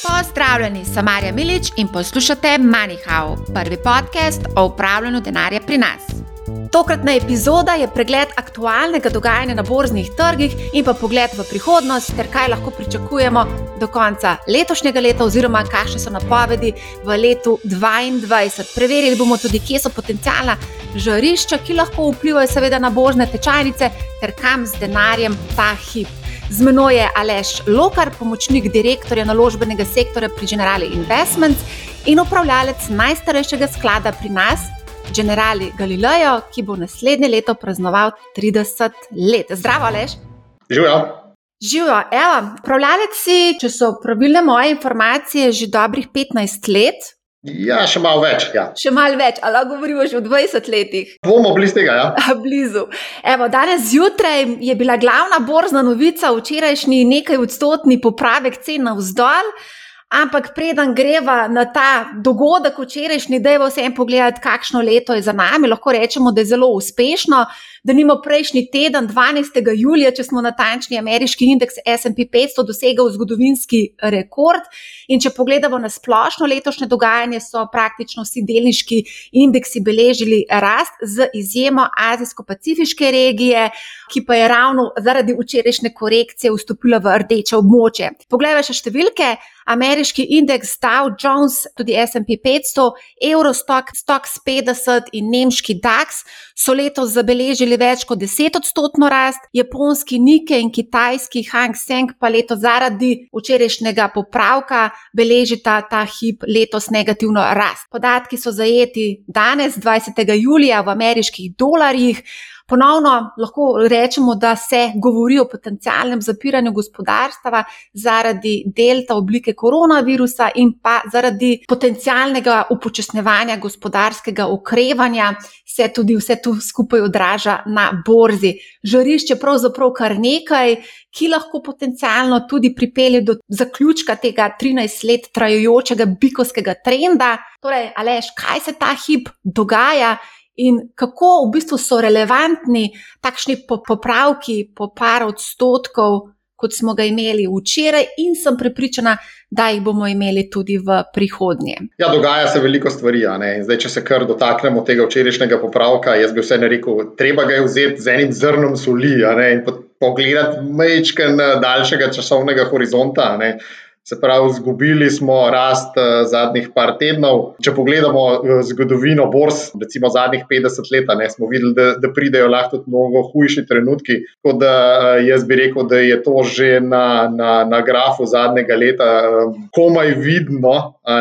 Pozdravljeni, sem Marja Milič in poslušate MoneyHow, prvi podcast o upravljanju denarja pri nas. Tokratna epizoda je pregled aktualnega dogajanja na borznih trgih in pa pogled v prihodnost, ter kaj lahko pričakujemo do konca letošnjega leta, oziroma kakšne so napovedi v letu 2022. Preverili bomo tudi, kje so potencijalna žarišča, ki lahko vplivajo, seveda, na borzne tečajnice, ter kam z denarjem ta hip. Z menoj je Aleš Lokar, pomočnik direktorja naložbenega sektorja pri Generali Investments in upravljalec najstarejšega sklada pri nas, Generali Galileo, ki bo naslednje leto praznoval 30 let. Zdravo, Aleš. Živijo. Živijo, evo, upravljalec si, če so pravilne moje informacije, že dobrih 15 let. Ja, še malo več. Ja. Še malo več, ali lahko govorimo že o 20 letih? Bomo blizu tega. Ja. blizu. Evo, danes zjutraj je bila glavna borzna novica, včerajšnji nekaj odstotni popravek cen na vzdolj. Ampak preden greva na ta dogodek včerajšnji, da je vse en pogled, kakšno leto je za nami, lahko rečemo, da je zelo uspešno da nimo prejšnji teden, 12. julija, če smo natančni, ameriški indeks SP 500 dosegel zgodovinski rekord. In če pogledamo na splošno letošnje dogajanje, so praktično vsi delniški indeksi beležili rast, z izjemo Azijsko-Pacifiške regije, ki pa je ravno zaradi včerajšnje korekcije vstopila v rdeče območje. Poglejmo še številke. Ameriški indeks Dow Jones, tudi SP 500, Eurostock, Stox 50 in nemški DAX so letos zabeležili beležili več kot 10 odstotno rast, japonski Nike in kitajski Hang Seng pa leto zaradi včerajšnjega popravka beležita ta hip letos negativno rast. Podatki so zajeti danes, 20. julija, v ameriških dolarjih. Ponovno lahko rečemo, da se govori o potencialnem zapiranju gospodarstva zaradi delta oblike koronavirusa in pa zaradi potencialnega upočasnevanja gospodarskega okrevanja, se tudi vse to skupaj odraža na borzi. Žarišče je pravzaprav kar nekaj, ki lahko potencialno tudi pripelje do zaključka tega 13 let trajajočega bikovskega trenda. Torej, Aleš, kaj se ta hip dogaja? In kako v bistvu so relevantni takšni popravki po par odstotkov, kot smo ga imeli včeraj, in sem prepričana, da jih bomo imeli tudi v prihodnje. Ja, dogaja se veliko stvari. Zdaj, če se kar dotaknemo tega včerajšnjega popravka, jaz bi vse rekel, treba ga je vzeti z enim zrnom soli in pogledati mečken daljšega časovnega horizonta. Se pravi, izgubili smo rast uh, zadnjih par tednov. Če pogledamo uh, zgodovino borz, recimo zadnjih 50 let, ne, smo videli, da, da pridejo lahko tudi mnogo hujši trenutki. Tako da uh, jaz bi rekel, da je to že na, na, na grafu zadnjega leta komaj vidno,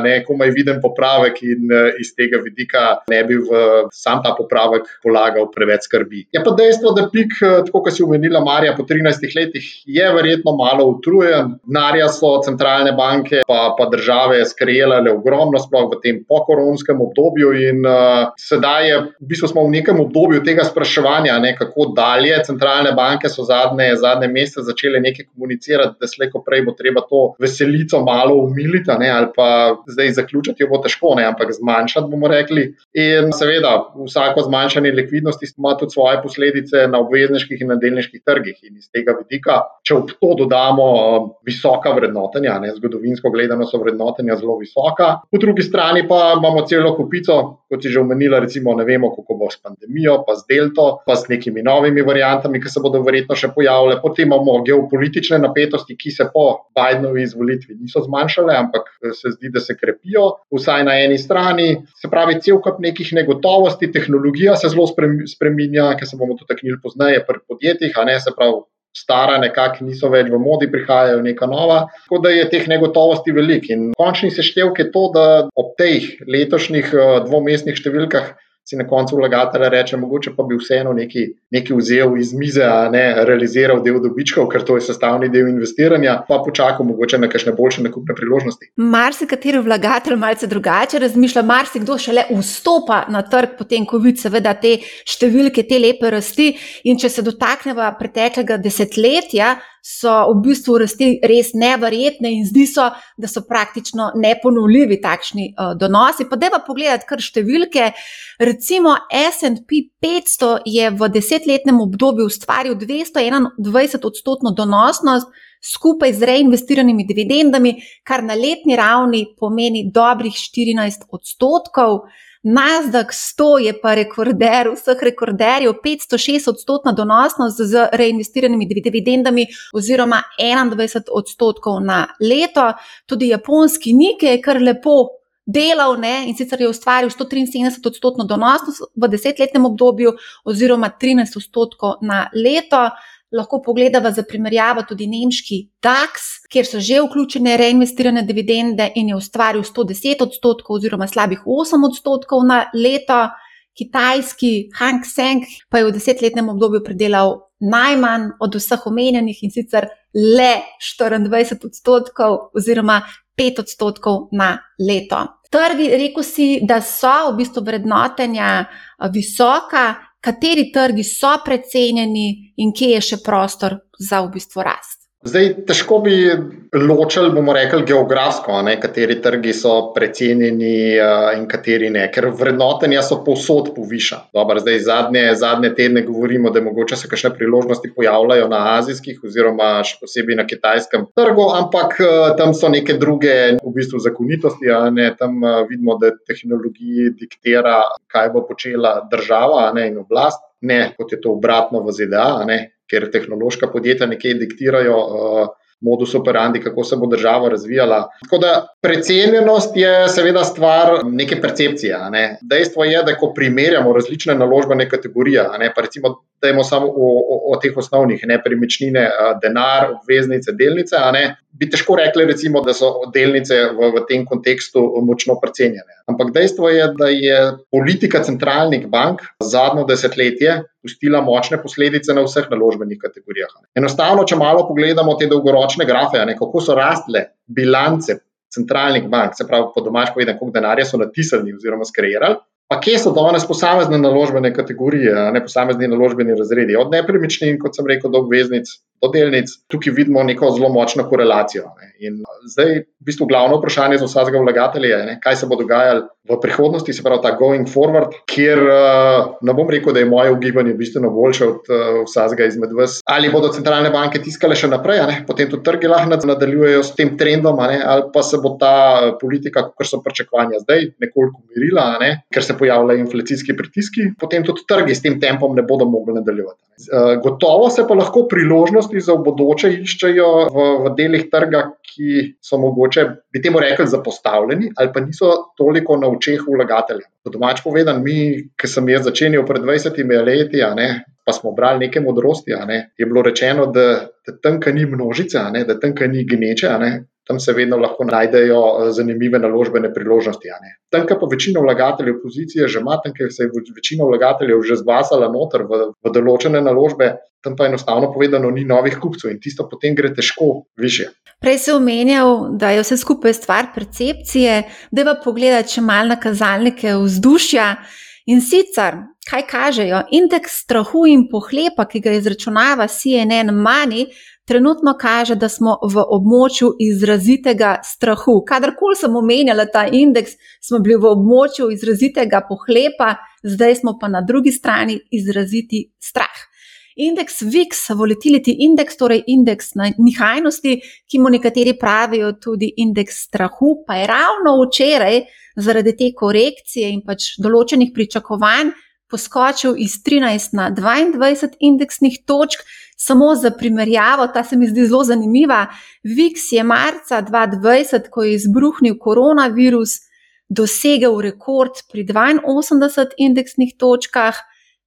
ne, komaj viden popravek in iz tega vidika ne bi v sam ta popravek polagal preveč skrbi. Je pa dejstvo, da pik, tako kot si omenila Marija, po 13 letih je verjetno malo utrujen. Narja so centralne centralne banke pa, pa države skrejele ogromno, sploh v tem pokoronskem obdobju. In uh, sedaj je, v bistvu smo v nekem obdobju tega spraševanja, ne, kako dalje. Centralne banke so zadnje, zadnje mesece začele nekaj komunicirati, da slejko prej bo treba to veselico malo umiliti, ne, ali pa zdaj zaključiti, jo bo težko, ne, ampak zmanjšati, bomo rekli. In seveda, vsako zmanjšanje likvidnosti ima tudi svoje posledice na obvezniških in na delniških trgih. In iz tega vidika, če ob to dodamo uh, visoka vrednotenja, ne, zgodovinsko gledano so vrednotenja zelo visoka. Po drugi strani pa imamo celo kupico, kot si že omenila, recimo ne vemo, kako bo s pandemijo, pa z delto, pa s nekimi novimi variantami, ki se bodo verjetno še pojavile. Potem imamo geopolitične napetosti, ki se po Bidenovi izvolitvi niso zmanjšale, ampak se zdi, da se krepijo, vsaj na eni strani. Se pravi, cel kup nekih negotovosti, tehnologija se zelo spreminja, ker se bomo dotaknili pozneje pri podjetjih, a ne se pravi stara, nekako niso več v modi, prihajajo neka nova. Tako da je teh negotovosti veliko. In končni seštevek je to, da ob teh letošnjih eh, dvomestnih številkah si na koncu vlagatelja reče, mogoče pa bi vseeno nekaj, nekaj vzel iz mize, a ne realiziral del dobičkov, ker to je sestavni del investiranja, pa počakal mogoče na kakšne boljše nakupne priložnosti. Marsikateri vlagatelj malce drugače razmišlja, marsikdo šele vstopa na trg, potem ko vidi seveda te številke, te lepe rasti. In če se dotakneva preteklega desetletja, so v bistvu rasti res neverjetne in zdi se, da so praktično neponovljivi takšni uh, donosi. Pa deva pogledati kar številke. Recimo SP 500 je v desetletnem obdobju ustvaril 221 odstotno donosnost. Skupaj z reinvestiranimi dividendami, kar na letni ravni pomeni dobrih 14 odstotkov. Nasdaq 100 je pa rekorder vseh rekorderjev, 506 odstotna donosnost z reinvestiranimi dividendami oziroma 21 odstotkov na leto. Tudi japonski Nike je kar lepo delal ne? in sicer je ustvaril 173 odstotno donosnost v desetletnem obdobju oziroma 13 odstotkov na leto lahko pogledamo za primerjavo tudi nemški DAX, kjer so že vključene reinvestirane dividende in je ustvaril 110 odstotkov oziroma slabih 8 odstotkov na leto. Kitajski Hang Seng pa je v desetletnem obdobju predelal najmanj od vseh omenjenih in sicer le 24 odstotkov oziroma 5 odstotkov na leto. Trgi, rekel si, da so v bistvu vrednotenja visoka, kateri trgi so precenjeni in kje je še prostor za v bistvu rast. Zdaj, težko bi ločili, bomo rekli, geografsko, ne, kateri trgi so precenjeni uh, in kateri ne, ker vrednotenja so povsod poviša. Dobar, zdaj, zadnje, zadnje tedne govorimo, da mogoče se kakšne priložnosti pojavljajo na azijskih oziroma še posebej na kitajskem trgu, ampak uh, tam so neke druge v bistvu zakonitosti. Ne, tam uh, vidimo, da tehnologiji diktira, kaj bo počela država ne, in oblast, ne kot je to obratno v ZDA ker tehnološka podjetja nekje diktirajo uh, modus operandi, kako se bo država razvijala. Tako da precenjenost je seveda stvar neke percepcije. Ne. Dejstvo je, da ko primerjamo različne naložbene kategorije, ne, pa recimo dajmo samo o, o, o teh osnovnih, nepremičnine, denar, obveznice, delnice. Bi težko rekli, recimo, da so delnice v, v tem kontekstu močno precenjene. Ampak dejstvo je, da je politika centralnih bank zadnjo desetletje pustila močne posledice na vseh naložbenih kategorijah. Enostavno, če malo pogledamo te dolgoročne grafe, ne, kako so rastle bilance centralnih bank, se pravi, po domač povedano, koliko denarja so natisnili oziroma skreirali, Pa kje so danes posamezne naložbene kategorije, ne posamezni naložbeni razredi, od nepremičnin, kot sem rekel, do obveznic, do delnic, tukaj vidimo neko zelo močno korelacijo. Ne. In zdaj, v bistvu, glavno vprašanje za vsakega vlagatelja je, ne, kaj se bo dogajalo v prihodnosti, se pravi, ta going forward, kjer uh, ne bom rekel, da je moje ugibanje bistveno boljše od uh, vsakega izmed vas. Ali bodo centralne banke tiskale še naprej, ne, potem tudi trgi lahko nadaljujejo s tem trendom, ne, ali pa se bo ta politika, kot so pričakovanja zdaj, nekoliko umirila, ne, ker se pojavljajo inflacijski pritiski, potem tudi trgi s tem tempom ne bodo mogli nadaljevati. Uh, gotovo se pa lahko priložnosti za bodoče iščejo v, v delih trga, ki so mogoče, bi temu rekli, zapostavljeni ali pa niso toliko na očeh vlagateljev. Po domač povedan, mi, ki sem jaz začenjal pred 20 leti, ne, pa smo brali nekaj modrosti, ne, je bilo rečeno, da, da tam, ki ni množice, ne, da tam, ki ni gneče, ne, tam se vedno lahko najdejo eh, zanimive naložbene priložnosti. Tam, pa večina vlagateljev pozicije že ima, tam, se je večina vlagateljev že zbasala noter v, v določene naložbe, tam pa enostavno povedano ni novih kupcev in tisto potem gre težko više. Prej si omenjal, da je vse skupaj stvar percepcije, da pa pogleda, če mal na kazalnike vzdušja. In sicer, kaj kažejo? Indeks strahu in pohlepa, ki ga izračunava CNN Money, trenutno kaže, da smo v območju izrazitega strahu. Kadarkoli sem omenjala ta indeks, smo bili v območju izrazitega pohlepa, zdaj smo pa na drugi strani izraziti strah. Indeks VIX, volatility index, torej indeks nihajnosti, ki mu nekateri pravijo tudi indeks strahu, pa je ravno včeraj zaradi te korekcije in pač določenih pričakovanj poskočil iz 13 na 22 indeksnih točk. Samo za primerjavo, ta se mi zdi zelo zanimiva. VIX je marca 2020, ko je izbruhnil koronavirus, dosegel rekord pri 82 indeksnih točkah,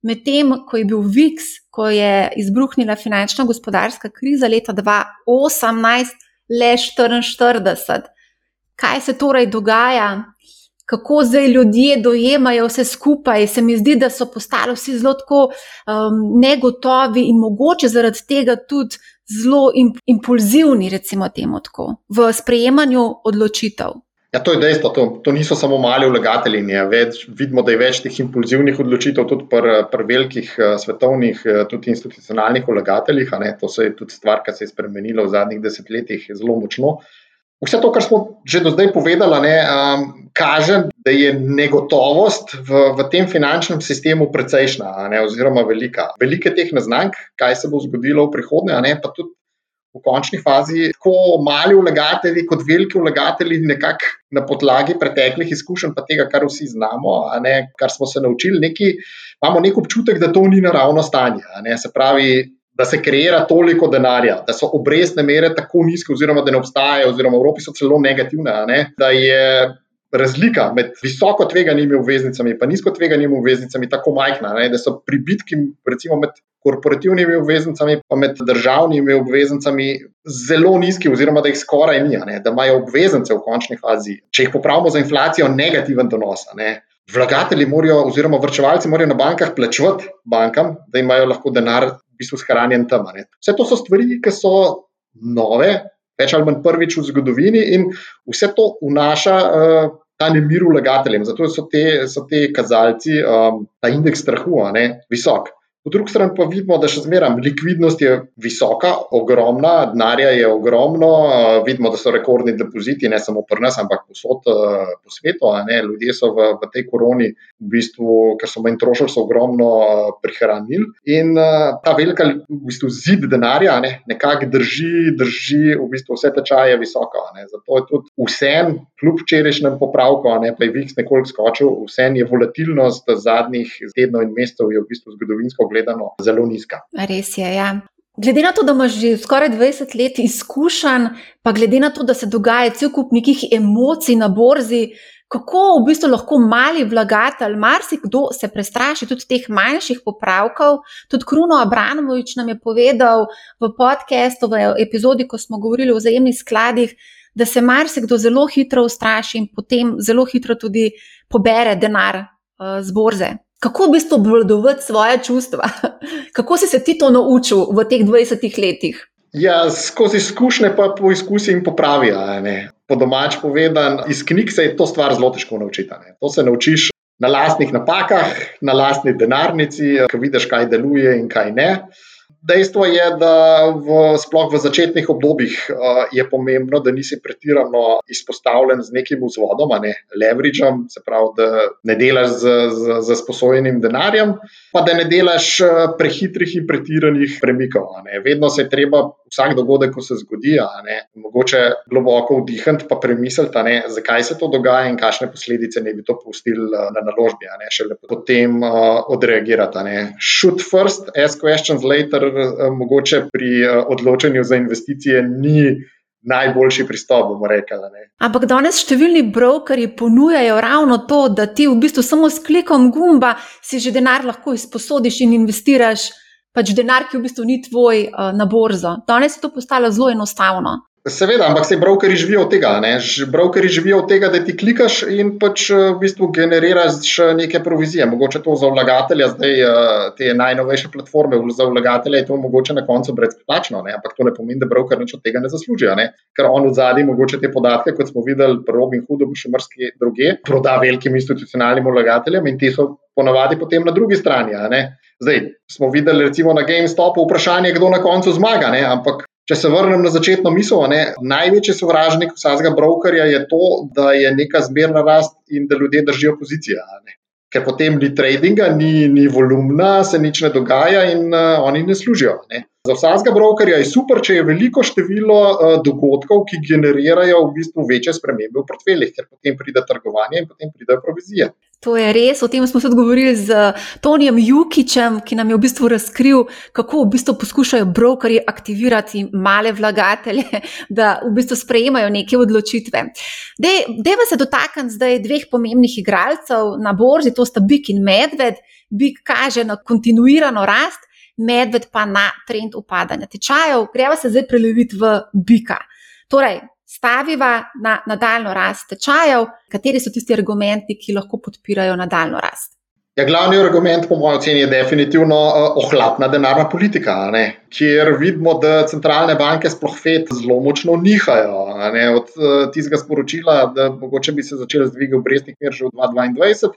medtem ko je bil VIX, ko je izbruhnila finančna gospodarska kriza leta 2018, le 44. Kaj se torej dogaja? Kako zdaj ljudje dojemajo vse skupaj. Se mi zdi, da so postali vsi zelo tako um, negotovi in mogoče zaradi tega tudi zelo impulzivni, recimo temu tako, v sprejemanju odločitev. Ja, to je dejstvo, to, to niso samo mali vlagatelji. Več, vidimo, da je več teh impulzivnih odločitev tudi pri pr velikih uh, svetovnih, uh, tudi institucionalnih vlagateljih. To se je tudi stvar, ki se je spremenila v zadnjih desetletjih zelo močno. Vse to, kar smo že do zdaj povedali, ne, um, kaže, da je negotovost v, v tem finančnem sistemu precejšna, ne, oziroma velika. Velike teh neznank, kaj se bo zgodilo v prihodnje, ne, pa tudi v končni fazi, tako mali vlagatelji, kot veliki vlagatelji, nekako na podlagi preteklih izkušenj, pa tega, kar vsi znamo, ne, kar smo se naučili, neki, imamo nek občutek, da to ni naravno stanje. Se pravi, da se kreira toliko denarja, da so obrestne mere tako nizke, oziroma da ne obstajajo, oziroma v Evropi so celo negativne, ne, da je razlika med visoko tveganimi obveznicami in nizko tveganimi obveznicami tako majhna, ne, da so pribitki, recimo med korporativnimi obveznicami in med državnimi obveznicami, zelo nizki, oziroma da jih skoraj ni, ne, da imajo obveznice v končni fazi, če jih popravimo za inflacijo, negativen donos. Ne. Vlagatelji morajo, oziroma vrčevalci morajo na bankah plačevati bankam, da imajo lahko denar bistvu shranjen tam. Ne. Vse to so stvari, ki so nove, več ali manj prvič v zgodovini, in vse to vnaša. Uh, ta nemir vlagateljem. Zato so te, so te kazalci, um, ta indeks strahu, ne, visok. Po drugi strani pa vidimo, da še zmeraj likvidnost je visoka, ogromna, denarja je ogromno, vidimo, da so rekordni depoziti, ne samo pri nas, ampak posod po svetu. Ljudje so v, v tej koroni, v bistvu, ker so manj trošili, so ogromno prihranili. In ta velika v bistvu, zid denarja ne, nekako drži, drži v bistvu vse tečaje visoko. Ne. Zato je tudi vsem, kljub včerajšnjem popravku, ne, pa je VIX nekoliko skočil, vsem je volatilnost zadnjih tednov in mesecev v bistvu zgodovinsko gledano zelo nizka. Res je. Ja. Glede na to, da imaš že skoraj 20 let izkušenj, pa glede na to, da se dogaja cel kup nekih emocij na borzi, kako v bistvu lahko mali vlagatelj, marsikdo se prestraši tudi teh manjših popravkov. Tudi Kruno Abramovič nam je povedal v podkastu, v epizodi, ko smo govorili o vzajemnih skladih, da se marsikdo zelo hitro ustraši in potem zelo hitro tudi pobere denar uh, z borze. Kako v bistvu obvladovati svoje čustva? Kako si se ti to naučil v teh 20 letih? Ja, skozi izkušnje pa poizkusi in popravi. Po domač povedan, iz knjig se je to stvar zelo težko naučiti. Ne? To se naučiš na lastnih napakah, na lastni denarnici, ko vidiš, kaj deluje in kaj ne. Dejstvo je, da v, sploh v začetnih obdobjih uh, je pomembno, da nisi pretirano izpostavljen z nekim vzvodom, ne leverageom, se pravi, da ne delaš z, z, z sposojenim denarjem, pa da ne delaš prehitrih in pretiranih premikov. Vedno se je treba vsak dogodek, ko se zgodi, ne, mogoče globoko vdihniti, pa premisliti, ne, zakaj se to dogaja in kakšne posledice ne bi to pustili na naložbi, ne šele potem uh, odreagirati. Ne. Shoot first, ask questions later. Eh, mogoče pri eh, odločanju za investicije ni najboljši pristop, bomo rekli. Ampak danes številni brokeri ponujajo ravno to, da ti v bistvu samo s klikom gumba si že denar lahko izposodiš in investiraš. Pač denar, ki v bistvu ni tvoj uh, na borzo. Danes je to postalo zelo enostavno. Seveda, ampak se brokeri živijo od tega. Brokeri živijo od tega, da ti klikaš in pač eh, v bistvu generiraš neke provizije. Mogoče to za vlagatelja, zdaj eh, te najnovejše platforme, za vlagatelja je to mogoče na koncu brezplačno, ne? ampak to ne pomeni, da broker nič od tega ne zasluži. Ne? Ker on v zadnji mogoče te podatke, kot smo videli pri Robin Hoodu, še mrski druge, proda velikim institucionalnim vlagateljem in ti so ponavadi potem na drugi strani. Zdaj smo videli recimo na GameStopu vprašanje, kdo na koncu zmaga, ne? ampak Če se vrnem na začetno misel, ne, največji sovražnik vsakega brokerja je to, da je neka zmerna rast in da ljudje držijo pozicije. Ker potem ni tradinga, ni, ni volumna, se nič ne dogaja in uh, oni ne služijo. Ne. Za vsakega brokerja je super, če je veliko število uh, dogodkov, ki generirajo v bistvu večje spremembe v portfeljih, ker potem pride trgovanje in potem pride provizije. To je res, o tem smo se odgovorili z Tonijem Jukičem, ki nam je v bistvu razkril, kako v bistvu poskušajo brokeri aktivirati male vlagatelje, da v bistvu sprejemajo neke odločitve. Deva se dotakniti zdaj dveh pomembnih igralcev na borzi, to sta Bik in Medved. Bik kaže na kontinuirano rast, Medved pa na trend upadanja tečajev. Greva se zdaj preleviti v Bika. Torej, staviva na nadaljno rast tečajev, kateri so tisti argumenti, ki lahko podpirajo nadaljno rast. Ja, glavni argument, po mojem oceni, je definitivno uh, ohlapna denarna politika, kjer vidimo, da centralne banke, sploh FED, zelo močno nihajo. Od uh, tistega sporočila, da mogoče bi se začeli z dvigom obrestnih mer že v 2022,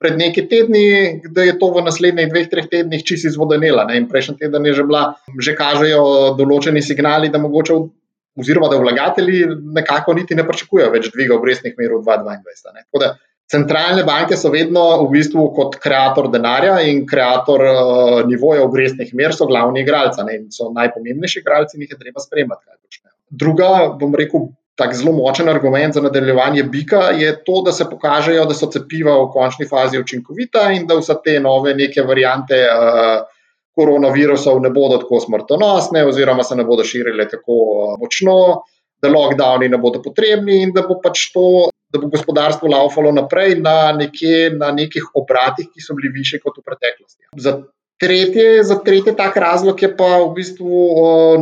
pred nekaj tedni, da je to v naslednjih dveh, treh tednih čisto izvodenela. Prejšnji teden je že bila, že kažejo določeni signali, da mogoče. Oziroma, da vlagatelji nekako niti ne pričakujejo več dviga obrestnih mer v 2022. Centralne banke so vedno v bistvu kot ustvarjalec denarja in ustvarjalec uh, nivoja obrestnih mer, so glavni igralci in so najpomembnejši igralci, in jih je treba spremljati. Druga, bom rekel, tak zelo močen argument za nadaljevanje bika je to, da se pokažejo, da so cepiva v končni fazi učinkovita in da vse te nove neke variante. Uh, Koronavirusov ne bodo tako smrtonosne, oziroma se ne bodo širile tako močno, da lockdowni ne bodo potrebni, in da bo pač to da bo gospodarstvo laufalo naprej na, nekje, na nekih obratih, ki so bili više kot v preteklosti. Za tretje, za tretje tak razlog je pa v bistvu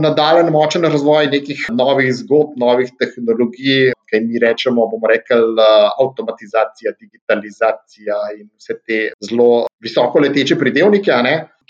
nadaljen močen razvoj nekih novih zgodb, novih tehnologij, kaj mi rečemo, bomo rekli, avtomatizacija, digitalizacija in vse te zelo visoko leteče pridevnike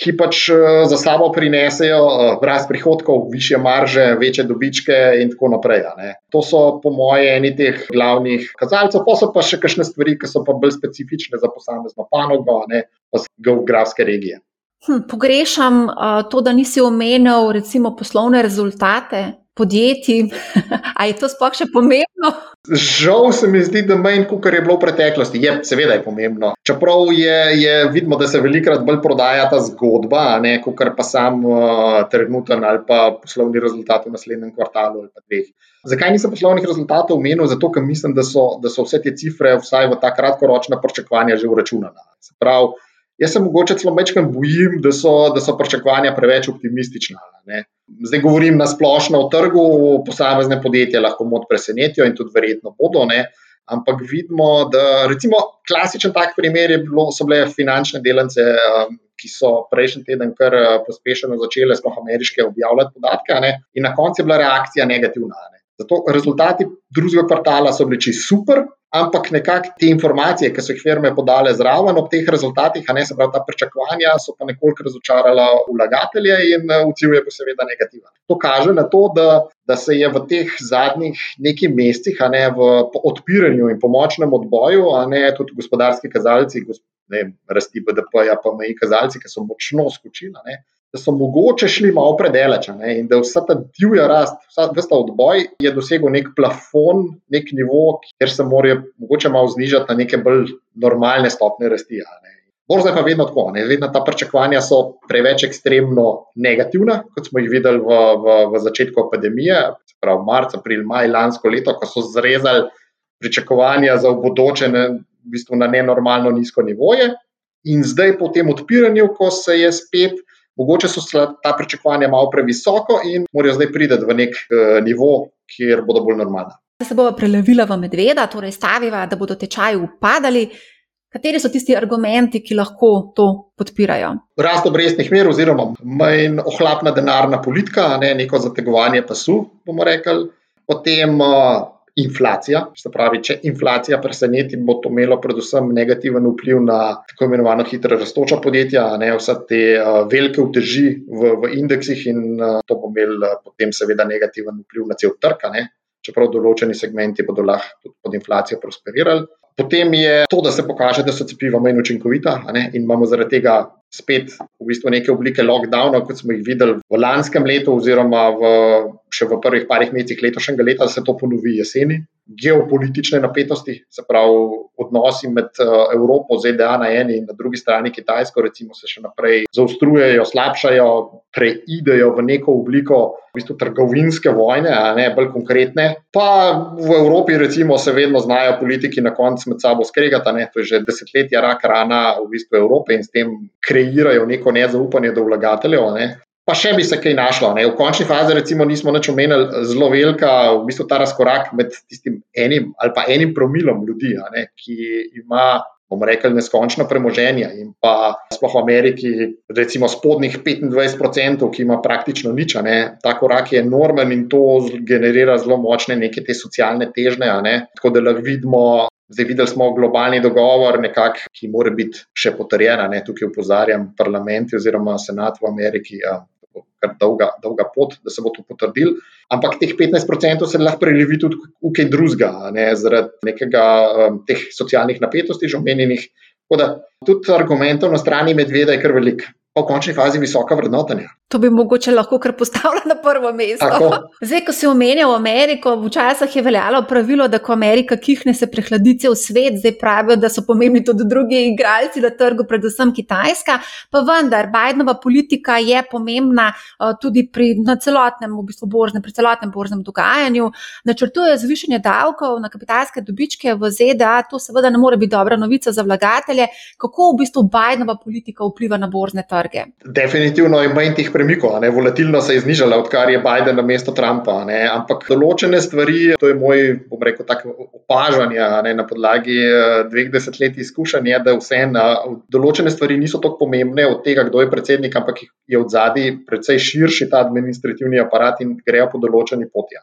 ki pač za sabo prinesejo rast prihodkov, više marže, večje dobičke in tako naprej. To so, po mojem, eni teh glavnih kazalcev, pa so pa še kakšne stvari, ki so pa bolj specifične za posamezno panogo, ne pa geografske regije. Hm, pogrešam uh, to, da nisi omenil, recimo, poslovne rezultate podjetij. Ali je to sploh še pomembno? Žal se mi zdi, da manj, kot je bilo v preteklosti. Je, seveda je pomembno. Čeprav je, je vidno, da se velikokrat bolj prodaja ta zgodba, kot pa sam uh, trenuten ali pa poslovni rezultat v naslednjem kvartalu ali pa dveh. Zakaj nisem poslovnih rezultatov omenil? Zato, ker mislim, da so, da so vse te cifre, vsaj v ta kratkoročna pričakovanja, že uračunane. Se pravi, Jaz se mogoče celo večkrat bojim, da so, da so pričakovanja preveč optimistična. Ne. Zdaj govorim na splošno o trgu, posamezne podjetja lahko mod presenetijo in tudi verjetno bodo. Ne. Ampak vidimo, da recimo klasičen tak primer bilo, so bile finančne delence, um, ki so prejšnji teden kar uh, pospešeno začele, sploh ameriške, objavljati podatke, ne, in na koncu je bila reakcija negativna. Ne. Zato rezultati drugega kvartala so bili čisto super, ampak nekako te informacije, ki so jih firme podale zraven ob teh rezultatih, a ne se pravi ta pričakovanja, so pa nekoliko razočarala vlagatelje in eh, odziv je pa seveda negativen. To kaže na to, da, da se je v teh zadnjih nekaj mesecih, a ne v odpiranju in pomočnem odboju, a ne tudi gospodarski kazalci, ne, rasti BDP-ja, pa meji kazalci, ki so močno skočili da so mogoče šli malo predaleč in da vsa ta divja rast, vsa ta odboj je dosegel nek plafon, nek nivo, kjer se morajo mogoče malo znižati na neke bolj normalne stopne rasti. Borza je pa vedno tako, ne? vedno ta pričakovanja so preveč ekstremno negativna, kot smo jih videli v, v, v začetku epidemije, pravi marca, april, maj lansko leto, ko so zrezali pričakovanja za bodoče ne, v bistvu na nenormalno nizko nivoje. In zdaj, po tem odpiranju, ko se je spet Mogoče so ta pričakovanja malo previsoko in morajo zdaj priti v nek uh, nivo, kjer bodo bolj normalna. Da se bo prelevila v medveda, torej staviva, da bodo tečaji upadali. Kateri so tisti argumenti, ki lahko to podpirajo? Rast obrestnih mer, oziroma manj ohlapna denarna politika, ne neko zategovanje pasu, bomo rekli. Potem uh, inflacija. Se pravi, če inflacija preseneti, bo to imelo predvsem negativen vpliv na tako imenovano hitro raztoča podjetja, ne vse te uh, velike uteži v, v indeksih in uh, to bo imelo uh, potem seveda negativen vpliv na cel trg, čeprav določeni segmenti bodo lahko pod inflacijo prosperirali. Potem je to, da se pokaže, da so cepiva manj učinkovita in imamo zaradi tega spet v bistvu neke oblike lockdowna, kot smo jih videli v lanskem letu, oziroma v, še v prvih parih mesecih letošnjega leta, da se to ponovi jeseni. Geopolitične napetosti, se pravi odnosi med eh, Evropo, ZDA na eni in na drugi strani Kitajsko, recimo, se še naprej zaostrujejo, slabšajo, preidejo v neko obliko v bistvu, trgovinske vojne, a ne bolj konkretne. Pa v Evropi, recimo, se vedno znajo politiki na koncu med sabo skregati, to je že desetletja rak rana v bistvu Evrope in s tem kreirajo neko nezaupanje do vlagateljev. Ne. Pa še bi se kaj našlo. Ne. V končni fazi, recimo, nismo več omenili zelo velika, v bistvu ta razkorak med tistim enim ali pa enim promilom ljudi, ne, ki ima. bomo rekli, neskončno premoženje in pa sploh v Ameriki, recimo spodnjih 25%, ki ima praktično nič, ne, ta korak je enormen in to generira zelo močne neke te socialne težnje. Tako da lahko vidimo Zdaj videli smo globalni dogovor, nekak, ki mora biti še potrjen. Tukaj upozarjam parlament oziroma senat v Ameriki. Kar dolga, dolga pot, da se bo to potrdil. Ampak teh 15% se lahko prelevi tudi v kaj drugega, ne, zaradi nekega um, teh socialnih napetosti, že omenjenih. Tako da tudi argumentov na strani medveda je kar veliko pa v končni fazi visoka vrednotenja. To bi mogoče lahko kar postavila na prvo mesto. Tako. Zdaj, ko si omenjal Ameriko, včasih je veljalo pravilo, da ko Amerika kihne, se prehladi cel svet, zdaj pravijo, da so pomembni tudi drugi igralci na trgu, predvsem Kitajska. Pa vendar, Bidenova politika je pomembna uh, tudi pri celotnem, v bistvu borznem, pri celotnem borznem dogajanju. Načrtuje zvišanje davkov na kapitalske dobičke v ZDA, to seveda ne more biti dobra novica za vlagatelje. Kako v bistvu Bidenova politika vpliva na borzne trge? Definitivno je manj teh premikov, ne? volatilnost se je znižala, odkar je Biden na mesto Trumpa. Ne? Ampak določene stvari, to je moj, bom rekel, tako opažanje ne? na podlagi eh, dveh desetletij izkušenj, je, da vse ena, določene stvari niso tako pomembne od tega, kdo je predsednik, ampak je od zadaj precej širši ta administrativni aparat in grejo po določeni poti.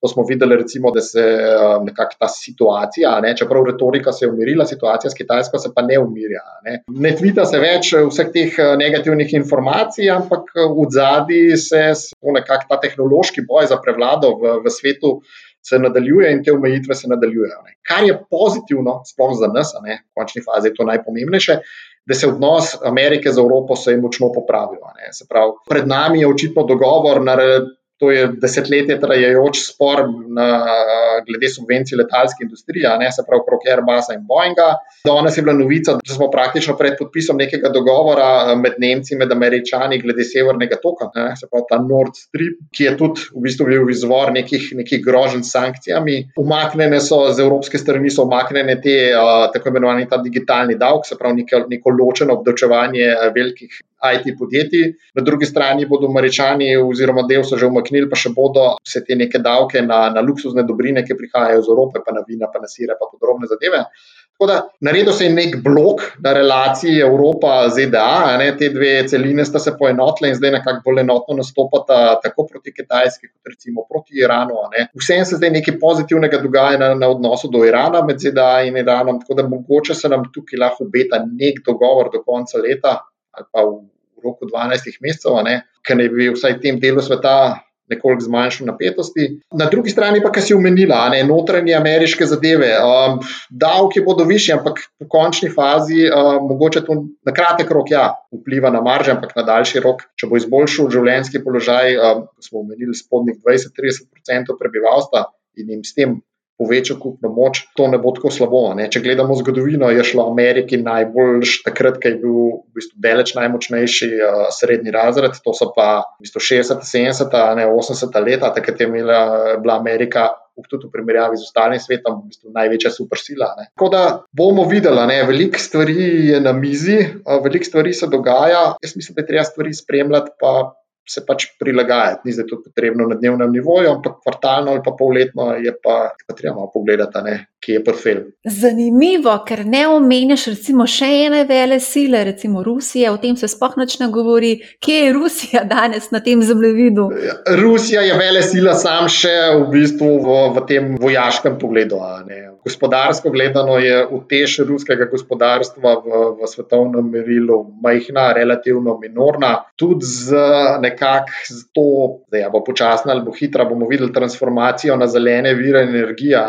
To smo videli, recimo, da se um, nekako ta situacija, ne, čeprav retorika se je umirila, situacija s Kitajsko se pa ne umirja. Ne, ne tvita se več vseh teh uh, negativnih informacij, ampak uh, v zadnji se nekako ta tehnološki boj za prevlado v, v svetu. Se nadaljuje in te omejitve se nadaljujejo. Ne. Kar je pozitivno, sploh za nas, ne, v končni fazi je to najpomembnejše, da se odnos Amerike z Evropo se je močno popravil. Pravi, pred nami je očitno dogovor, To je desetletje trajajoč spor na, glede subvencij letalske industrije, ne, se pravi, okrog Airbusa in Boeinga. Danes je bila novica, da smo praktično pred podpisom nekega dogovora med Nemci in Američani glede severnega toka, ne, se pravi ta Nord Stream, ki je tudi v bistvu bil izvor nekih, nekih groženj s sankcijami. Umaknjene so z evropske strani, so umaknjene te tako imenovani ta digitalni davek, se pravi neko, neko ločeno obdavčevanje velikih IT podjetij. Na drugi strani bodo Američani, oziroma del so že umaknili, pa še bodo vse te neke davke na, na luksuzne dobrine, ki prihajajo iz Evrope, pa na vina, pa na sire, pa podrobne zadeve. Tako da naredil se je nek blok na relaciji Evropa-ZDA, te dve celine sta se poenotile in zdaj nekako bolj enotno nastopata tako proti Kitajski, kot recimo proti Iranu. Vsem se zdaj nekaj pozitivnega dogaja na, na odnosu do Irana med ZDA in Iranom, tako da mogoče se nam tukaj lahko obeta nek dogovor do konca leta ali pa v roku 12 mesecev, ker ne bi vsaj v tem delu sveta nekoliko zmanjšal napetosti. Na drugi strani pa, kar si umenila, ne, notranje ameriške zadeve. Um, davki bodo višji, ampak v končni fazi um, mogoče to na kratek rok ja, vpliva na marže, ampak na daljši rok, če bo izboljšal življenjski položaj, um, smo omenili spodnjih 20-30% prebivalstva in jim s tem poveča kupno moč, to ne bo tako slabo. Ne? Če gledamo zgodovino, je šlo Ameriki najbolj takrat, ko je bil v bistvu deleč najmočnejši uh, srednji razred, to so pa v bistvu 60, 70, ne 80 leta, takrat je imela, bila Amerika. Tudi v primerjavi z ostalim svetom, v bistvu največja supersila. Ne. Tako da bomo videli, veliko stvari je na mizi, veliko stvari se dogaja. Jaz mislim, da je treba stvari spremljati, pa se pač prilagajati. Ni zdaj to potrebno na dnevnem nivoju, ampak kvartalno ali pa polletno je pa, pa treba malo pogledati, ne, kje je portfelj. Zanimivo, ker ne omenjaš recimo še ene vele sile, recimo Rusije, o tem se sploh noč ne govori. Kje je Rusija danes na tem zemljevidu? Ja, Rusija je vele sila sam še v bistvu v, v tem vojaškem pogledu. Gospodarsko gledano je utež ruskega gospodarstva v, v svetovnem merilu majhna, relativno minorna. Tudi z nekako to, da je bo počasna ali bo hitra, bomo videli transformacijo na zelene vire energije.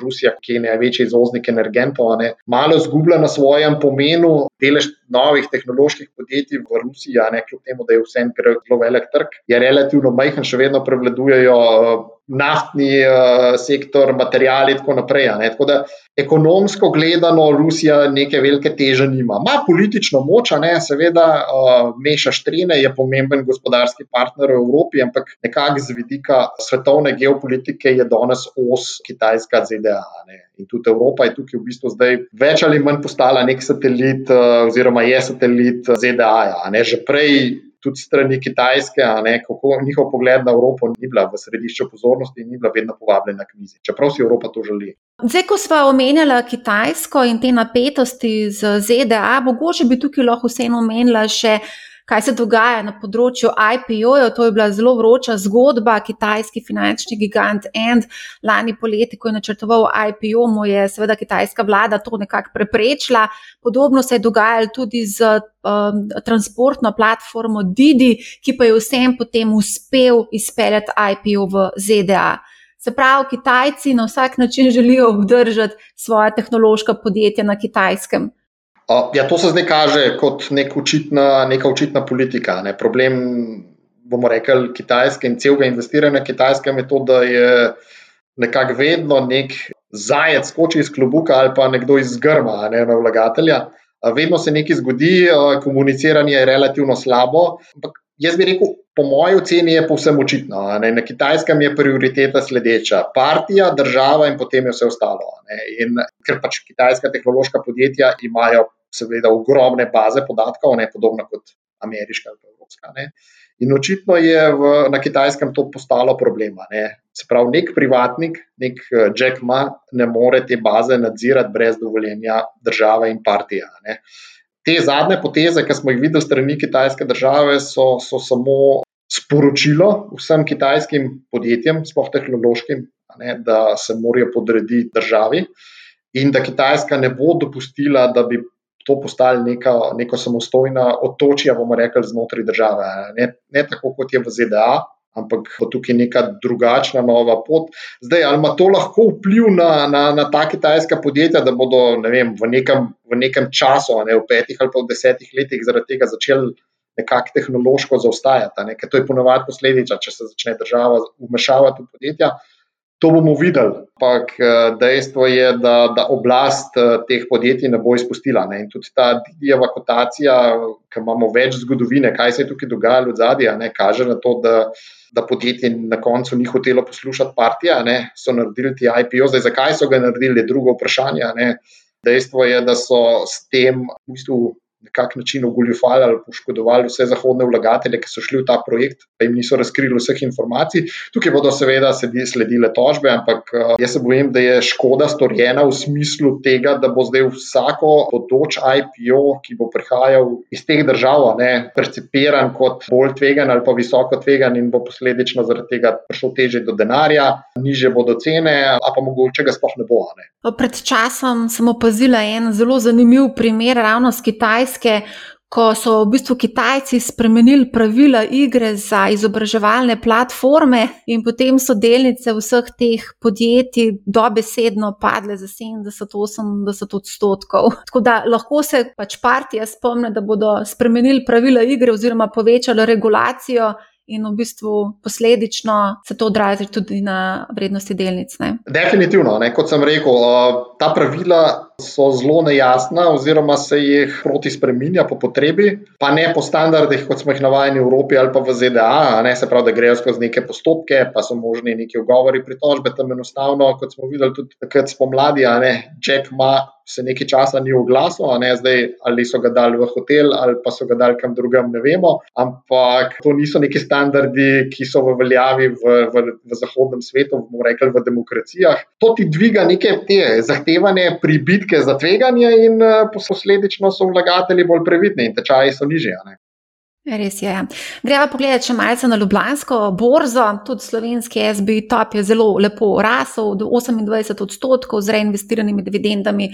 Rusija, ki je največji izvoznik energentov, malo zgublja na svojem pomenu. Delež novih tehnoloških podjetij v Rusiji, ne kljub temu, da je vse en zelo velik trg, je relativno majhen, še vedno prevladujejo naftni uh, sektor, materijali in tako naprej. Tako da ekonomsko gledano Rusija neke velike teže nima. Ma politično moč, ne, seveda, uh, meša štrene, je pomemben gospodarski partner v Evropi, ampak nekako z vidika svetovne geopolitike je danes os Kitajska ZDA. Ne. In tudi Evropa je tukaj v bistvu zdaj več ali manj postala nek satelit, uh, oziroma je satelit ZDA. -ja, Že prej tudi strani Kitajske, ne, kako njihov pogled na Evropo ni bila v središču pozornosti in ni bila vedno povabljena k mizi, čeprav si Evropa to želi. Zdaj, ko smo omenjali Kitajsko in te napetosti z ZDA, mogoče bi tukaj lahko vseeno omenila še kaj se dogaja na področju IPO-jev. To je bila zelo vroča zgodba. Kitajski finančni gigant End lani poleti, ko je načrtoval IPO, mu je seveda kitajska vlada to nekako preprečila. Podobno se je dogajalo tudi z um, transportno platformo Didi, ki pa je vsem potem uspel izpeljati IPO v ZDA. Se pravi, Kitajci na vsak način želijo obdržati svoje tehnološka podjetja na kitajskem. Ja, to se zdaj kaže kot nek očitna, neka očitna politika. Ne. Problem, bomo rekli, kitajske in celega investiranja na kitajskem je to, da je nekako vedno nek zajec skoči iz klobuka ali pa nekdo iz grma, ne na vlagatelja. Vedno se nekaj zgodi, komuniciranje je relativno slabo. Ampak jaz bi rekel, po moji oceni je povsem očitno. Ne? Na kitajskem je prioriteta sledeča: partija, država in potem je vse ostalo. In, ker pač kitajska tehnološka podjetja imajo, seveda, ogromne baze podatkov, ne podobno kot ameriška ali evropska. Ne? In očitno je v, na kitajskem to postalo problema. Ne? Se pravi, nek privatnik, nek eh, Jack Ma, ne more te baze nadzirati brez dovoljenja države in partije. Ne? Te zadnje poteze, ki smo jih videli strani kitajske države, so, so samo sporočilo vsem kitajskim podjetjem, sploh tehnološkim, ne, da se morajo podrediti državi in da Kitajska ne bo dopustila, da bi to postali neka, neka samostojna otočja, bomo rekli, znotraj države. Ne, ne tako, kot je v ZDA, ampak bo tukaj neka drugačna nova pot. Zdaj, ali ima to lahko vpliv na, na, na ta kitajska podjetja, da bodo ne vem, v, nekem, v nekem času, ne v petih ali pa v desetih letih, zaradi tega začeli nekako tehnološko zaostajati. Ker to je ponovadi posledica, če se začne država vmešavati v podjetja. To bomo videli, ampak eh, dejstvo je, da, da oblast eh, teh podjetij ne bo izpustila. Ne. In tudi ta Didijeva kotacija, ki imamo več zgodovine, kaj se je tukaj dogajalo v zadnji, kaže na to, da, da podjetje na koncu ni hotelo poslušati partija, ne. so naredili ti IPO. Zdaj, zakaj so ga naredili, je drugo vprašanje. Ne. Dejstvo je, da so s tem v bistvu na kak način ogoljufali ali poškodovali vse zahodne vlagatelje, ki so šli v ta projekt, pa jim niso razkrili vseh informacij. Tukaj bodo seveda sledile tožbe, ampak eh, jaz se bojim, da je škoda storjena v smislu tega, da bo zdaj vsako podoč IPO, ki bo prihajal iz teh držav, ne, percepiran kot bolj tvegan ali pa visoko tvegan in bo posledično zaradi tega prišel teže do denarja, niže bodo cene, a pa mogoče ga sploh ne bo. Ne. Pred časom sem opazila en zelo zanimiv primer ravno z Kitajske. Kitajske, ko so v bistvu Kitajci spremenili pravila igre za izobraževalne platforme, in potem so delnice vseh teh podjetij dobesedno padle za 70-80 odstotkov. Tako da lahko se pač partija spomne, da bodo spremenili pravila igre oziroma povečali regulacijo in v bistvu posledično se to odrazi tudi na vrednosti delnic. Ne? Definitivno, ne? kot sem rekel, ta pravila so zelo nejasna, oziroma se jih proti spremenja po potrebi, pa ne po standardih, kot smo jih navajeni v Evropi ali pa v ZDA, ne se pravi, da grejo skozi neke postopke, pa so možni neki ugovori, pritožbe tam enostavno, kot smo videli tudi takrat spomladi, a ne Jack Ma se nekaj časa ni oglasil, ali so ga dali v hotel ali pa so ga dali kam drugam, ne vemo. Ampak to niso neki standardi, ki so v veljavi v, v, v zahodnem svetu, bomo rekli v demokracijah. To ti dviga neke te zahtevane pribitke za tveganje, in uh, posledično so vlagatelji bolj previdni in tečaji so nižji. Res je. Ja. Greva pogledati še malce na Ljubljansko borzo. Tudi slovenski SB top je zelo lepo rasel, do 28 odstotkov z reinvestiranimi dividendami,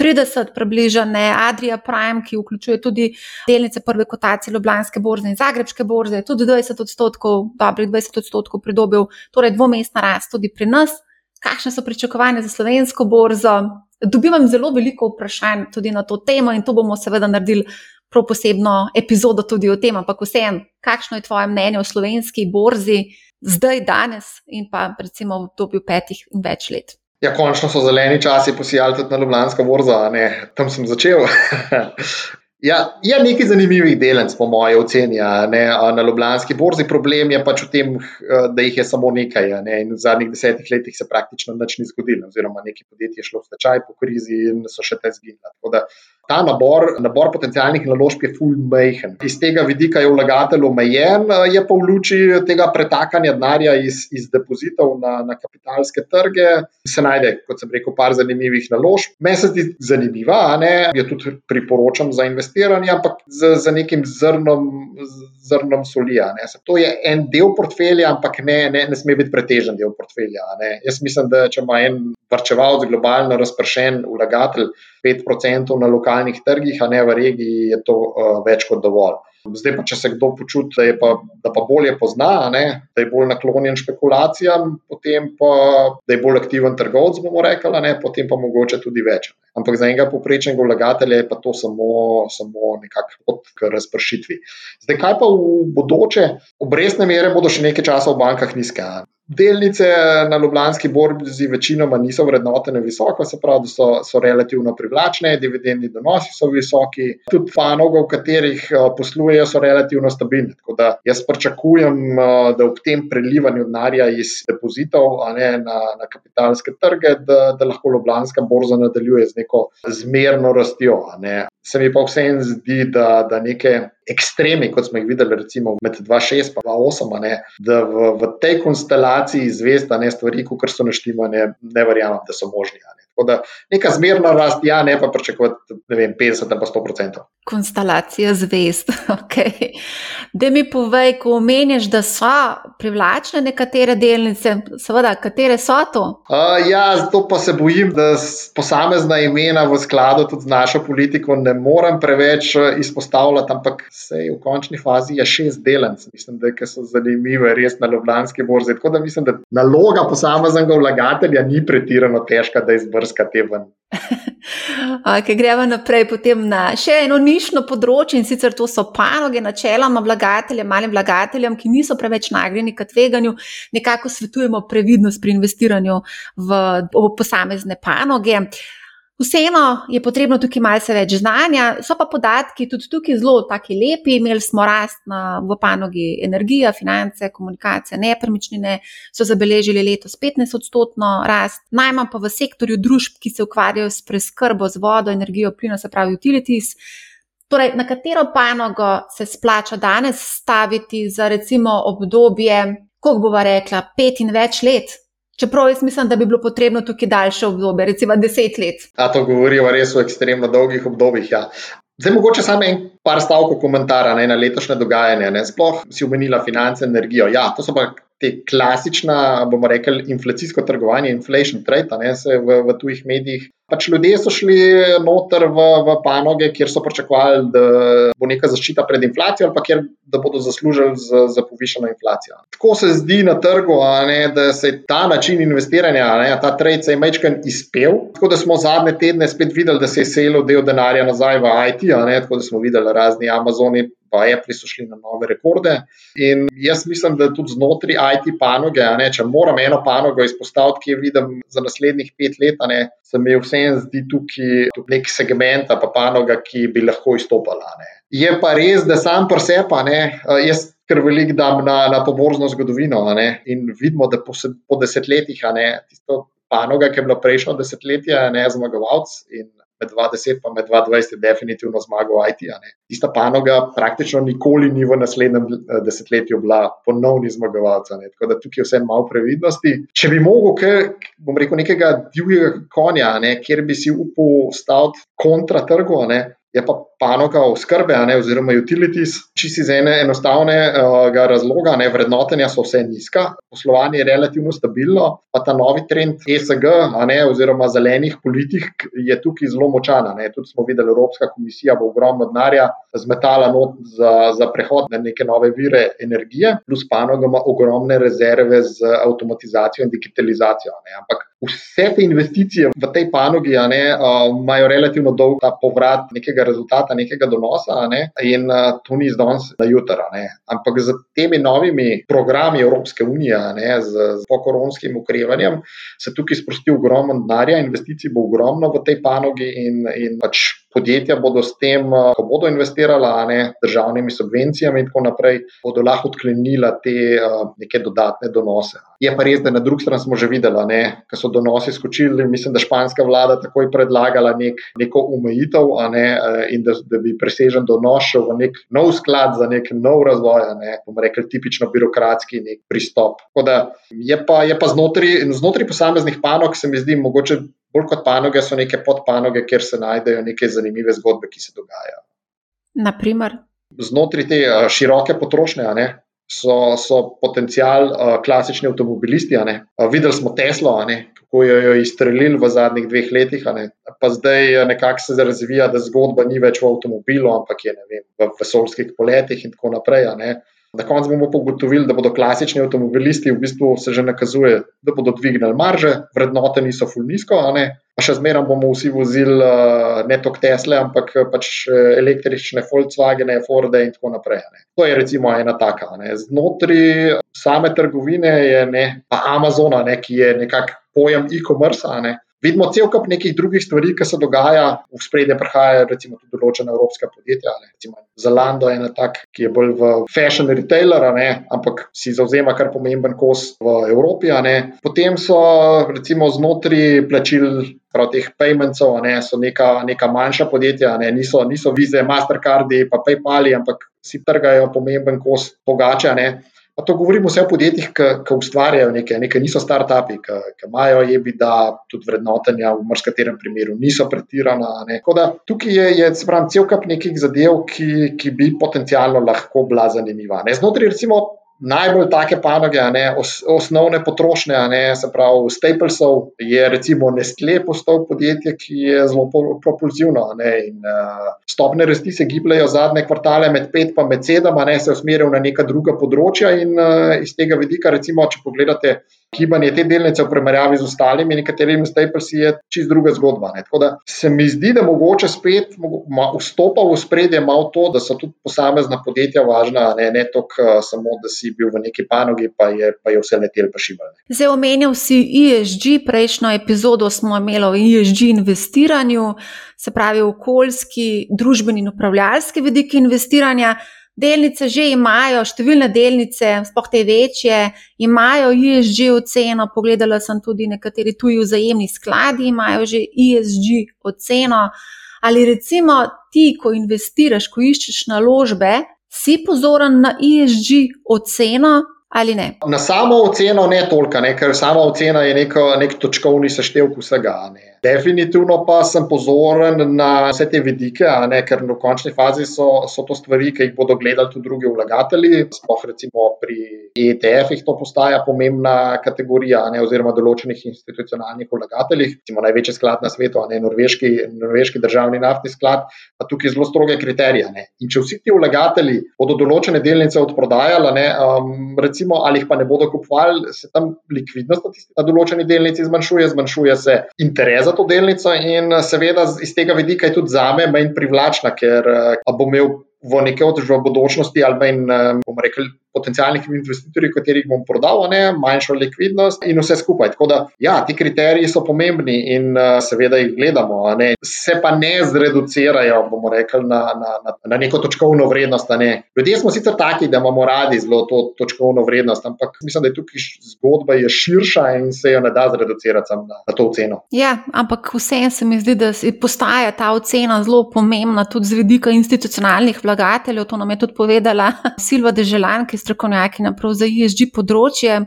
30 približane Adria Prime, ki vključuje tudi delnice prve kotacije Ljubljanske borze in Zagrebske borze, tudi 20 odstotkov, dobrih 20 odstotkov pridobil, torej dvomestna rast tudi pri nas. Kakšne so pričakovanja za slovensko borzo? Dobivam zelo veliko vprašanj tudi na to temo in to bomo seveda naredili prav posebno epizodo tudi o tem, ampak vseeno, kakšno je tvoje mnenje o slovenski borzi zdaj, danes in pa recimo v obdobju petih in več let? Ja, končno so zeleni časi posijali tudi na Ljubljansko borzo, tam sem začel. Ja, je nekaj zanimivih delnic, po mojem oceni, ne, na Ljubljanski borzi. Problem je pač v tem, da jih je samo nekaj. Ne, v zadnjih desetih letih se praktično nič ni zgodilo, oziroma nekaj podjetij je šlo v stečaj po krizi in so še te zginile. Ta nabor, nabor potencijalnih naložb je full majhen. Iz tega vidika je vlagatelj omejen, je pa v luči tega pretakanja denarja iz, iz depozitov na, na kapitalske trge, se najde, kot sem rekel, par zanimivih naložb. Meni se zdi zanimiva, ne, jo tudi priporočam za investiranje, ampak z, z nekim zrnom. Zrnom solija. To je en del portfelja, ampak ne, ne, ne sme biti pretežen del portfelja. Jaz mislim, da če ima en vrčevalec globalno razpršen vlagatelj 5% na lokalnih trgih, a ne v regiji, je to uh, več kot dovolj. Zdaj pa, če se kdo počuti, da, pa, da pa bolje pozna, ne, da je bolj naklonjen špekulacijam, potem pa da je bolj aktiven trgovec, bomo rekli, ne, potem pa mogoče tudi več. Ampak za enega poprečnega vlagatelja je pa to samo, samo nekako pot k razpršitvi. Zdaj, kaj pa v bodoče? Obrestne mere bodo še nekaj časa v bankah nizke. Delnice na Ljubljanski borzi večinoma niso vrednotene visoko, se pravi, so, so relativno privlačne, dividendni donosi so visoki, tudi panoge, v katerih eh, poslujejo, so relativno stabilne. Tako da jaz pričakujem, eh, da ob tem prelivanju denarja iz depozitov ne, na, na kapitalske trge, da, da lahko Ljubljanska borza nadaljuje z neko zmerno rastjo. Se mi pa vseeno zdi, da, da neke ekstremi, kot smo jih videli, recimo med 2-6 in 2-8, da v, v tej konstelaciji zvesta ne stvari, kot so naštemane, ne verjamem, da so možni. Tako da neka zmerna rast, ja, ne pa pričakovati 50 ali pa 100%. Konstelacija zvest. Okay. Da mi povej, ko omeniš, da so privlačne nekatere delnice, seveda, katere so to? Uh, ja, zato pa se bojim, da posamezna imena v skladu tudi z našo politiko ne morem preveč izpostavljati, ampak se v končni fazi je šest delnic, mislim, da so zanimive, res na Ljubljanski borzi. Tako da mislim, da naloga posameznega vlagatelja ni pretirano težka, da izbrska te ven. okay, gremo naprej na še eno nišno področje in sicer to so panoge, načeloma vlagateljem, malim vlagateljem, ki niso preveč nagnjeni k tveganju, nekako svetujemo previdnost pri investiranju v, v posamezne panoge. Vseeno je potrebno tukaj malce več znanja, so pa podatki tudi tukaj zelo taki lepi. Imeli smo rast na, v panogi energija, finance, komunikacije, nepremičnine, so zabeležili letos 15-odstotno rast, najmanj pa v sektorju družb, ki se ukvarjajo s preskrbo z vodo, energijo, plino, se pravi utilities. Torej, na katero panogo se splača danes staviti za recimo obdobje, kako bova rekla, pet in več let? Čeprav jaz mislim, da bi bilo potrebno tukaj daljše obdobje, recimo deset let. A to govorijo res o ekstremno dolgih obdobjih. Ja. Zdaj, mogoče samo en par stavkov komentarja na letošnje dogajanje. Ne. Sploh si omenila finance, energijo. Ja, to so pa te klasična, bomo rekli, inflacijsko trgovanje, inflation trade, ne se v, v tujih medijih Pač ljudje so šli noter v, v panoge, kjer so pričakovali, da bo neka zaščita pred inflacijo, ali pa kjer bodo zaslužili za, za povišeno inflacijo. Tako se zdi na trgu, ne, da se je ta način investiranja, ne, ta trade se je mečken izpel. Tako da smo zadnje tedne spet videli, da se je selil del denarja nazaj v IT, ne, tako da smo videli razni Amazoni, pa Apple so šli na nove rekorde. In jaz mislim, da tudi znotraj IT panoge, ne, če moram eno panogo izpostaviti, ki jo vidim za naslednjih pet let, ne, se mi vseeno zdi tukaj nek segment, pa panoga, ki bi lahko izstopala. Ne. Je pa res, da sam pri sebi, jaz kar velik dam na, na poborzno zgodovino ne, in vidimo, da po, po desetletjih, ne, tisto panoga, ki je bila prejšnjo desetletje, ne zmagovalc in med 2010 in 2020 je definitivno zmagal IT. Tista panoga praktično nikoli ni v naslednjem eh, desetletju bila ponovni zmagovalec. Tako da tukaj je vse malo previdnosti. Če bi mogel, bom rekel, nekega divjega konja, ne, kjer bi si upal staviti kontra trgu, ne, je pa panoga oskrbe, ne, oziroma utilities, čisto iz ene enostavnega uh, razloga, ne, vrednotenja so vse nizka, poslovanje je relativno stabilno, pa ta novi trend ESG, ne, oziroma zelenih politik je tukaj zelo močan. Tudi smo videli, Evropska komisija bo ogromno denarja zmetala not za, za prehod na neke nove vire energije, plus panoga ima ogromne rezerve z avtomatizacijo in digitalizacijo. Ne, ampak vse te investicije v tej panogi ne, uh, imajo relativno dolg povrat nekega rezultata, nekega donosa, ne, in uh, to ni zdaj na jutra. Ampak z temi novimi programi Evropske unije, ne, z, z pokoronskim ukrevanjem, se tukaj sprosti ogromno denarja, investicij bo ogromno v tej panogi in, in pač podjetja bodo s tem, ko bodo investirala ne, državnimi subvencijami in tako naprej, bodo lahko odklenila te uh, neke dodatne donose. Je pa res, da na drugi strani smo že videli, da so donosi skočili. Mislim, da španska vlada takoj predlagala nek, neko omejitev ne, in da, da bi presežen donos šel v nek nov sklad za nek nov razvoj, ne bomo rekli tipično birokratski pristop. Da, je pa, je pa znotraj, znotraj posameznih panog, se mi zdi, mogoče bolj kot panoge, so neke podpanoge, kjer se najdejo neke zanimive zgodbe, ki se dogajajo. Naprimer. Znotraj te široke potrošnje, ne, so, so potencial uh, klasični avtomobilisti. Uh, videli smo Teslo, kako jo je izstrelil v zadnjih dveh letih, pa zdaj nekako se razvija, da zgodba ni več v avtomobilu, ampak je vem, v vesoljskih poletih in tako naprej. Na koncu bomo ugotovili, da bodo klasični avtomobilisti v bistvu se že nakazuje, da bodo dvignili marže, vrednote niso fulnisko, pa še zmeraj bomo vsi vozili uh, ne toliko Tesla, ampak pač eh, električne Volkswagen, Ford in tako naprej. Ne. To je recimo ena taka. Ne. Znotraj same trgovine je ne, pa Amazona, ne, ki je nekako pojem e-commerce. Vidimo cel kup nekih drugih stvari, ki se dogaja, v spredje prihajajo recimo tudi določena evropska podjetja. Zalando je ena tak, ki je bolj v fashion retailer, ne, ampak si zauzema kar pomemben kos v Evropi. Potem so recimo znotraj plačil. Prav teh paymentov ne, so neka, neka manjša podjetja, ne, niso, niso vize, Mastercardi, pa PayPali, ampak si trgajo pomemben kos pogača. Pa to govorimo vse o podjetjih, ki ustvarjajo nekaj, nekaj niso start-upi, ki imajo jebi, da tudi vrednotenja v marskaterem primeru niso pretirana. Da, tukaj je, je pravim, cel kup nekih zadev, ki, ki bi potencialno lahko bila zanimiva. Ne? Znotraj, recimo, najbolj take panoge, ne, os, osnovne potrošnje, ne, se pravi, Staplesov je recimo Nestle postal podjetje, ki je zelo propulzivno. Ne, in, uh, stopne rasti se gibljajo zadnje kvartale med pet in med sedem, ne se usmerjajo na neka druga področja in uh, iz tega vidika, recimo, če pogledate gibanje te delnice v primerjavi z ostalimi, nekaterimi Staplesi je čist druga zgodba. Ne. Tako da se mi zdi, da mogoče spet vstopa v spredje malo to, da so tudi posamezna podjetja važna, ne, ne toliko uh, samo, da si bil v neki panogi, pa je, pa je vse letel pa šival. Zdaj omenil si ESG, prejšnjo epizodo smo imeli o ESG investiranju, se pravi okoljski, družbeni in upravljalski vidiki investiranja. Delnice že imajo, številne delnice, sploh te večje, imajo ESG oceno. Pogledala sem tudi nekateri tuji vzajemni skladi, imajo že ESG oceno. Ali recimo ti, ko investiraš, ko iščeš naložbe, si pozoren na ESG oceno ali ne? Na samo oceno ne toliko, ne, ker sama ocena je neko, nek točkovni seštevek vsega. Ne. Definitivno pa sem pozoren na vse te vidike, ne, ker v končni fazi so, so to stvari, ki jih bodo gledali tudi drugi vlagatelji. Sploh recimo pri ETF-ih to postaja pomembna kategorija, ne, oziroma določenih institucionalnih vlagateljih. Recimo največji sklad na svetu, ne, norveški, norveški državni naftni sklad, pa tukaj zelo stroge kriterije. Ne. In če vsi ti vlagatelji bodo določene delnice odprodajali, ne, um, recimo, ali jih pa ne bodo kupovali, se tam likvidnost na določeni delnici zmanjšuje, zmanjšuje se interes za to delnico, in eh, seveda iz tega vidika je tudi za me manj privlačna, ker uh, bom imel v neki od v bodočnosti ali manj, uh, bomo rekli, potencijalnih investitorjev, katerih bom prodal, ne, manjšo likvidnost in vse skupaj. Tako da, ja, ti kriteriji so pomembni in uh, seveda jih gledamo, ne. se pa ne zreducirajo, bomo rekli, na, na, na, na neko točkovno vrednost. Ne. Ljudje smo sicer taki, da imamo radi zelo to točkovno vrednost, ampak mislim, da je tukaj zgodba je širša in se jo ne da zreducirati na, na to oceno. Ja, ampak vseeno se mi zdi, da postaja ta ocena zelo pomembna tudi z vidika institucionalnih vlagateljev. To nam je tudi povedala Silva Deželan, ki strokovnjaki za ESG področje.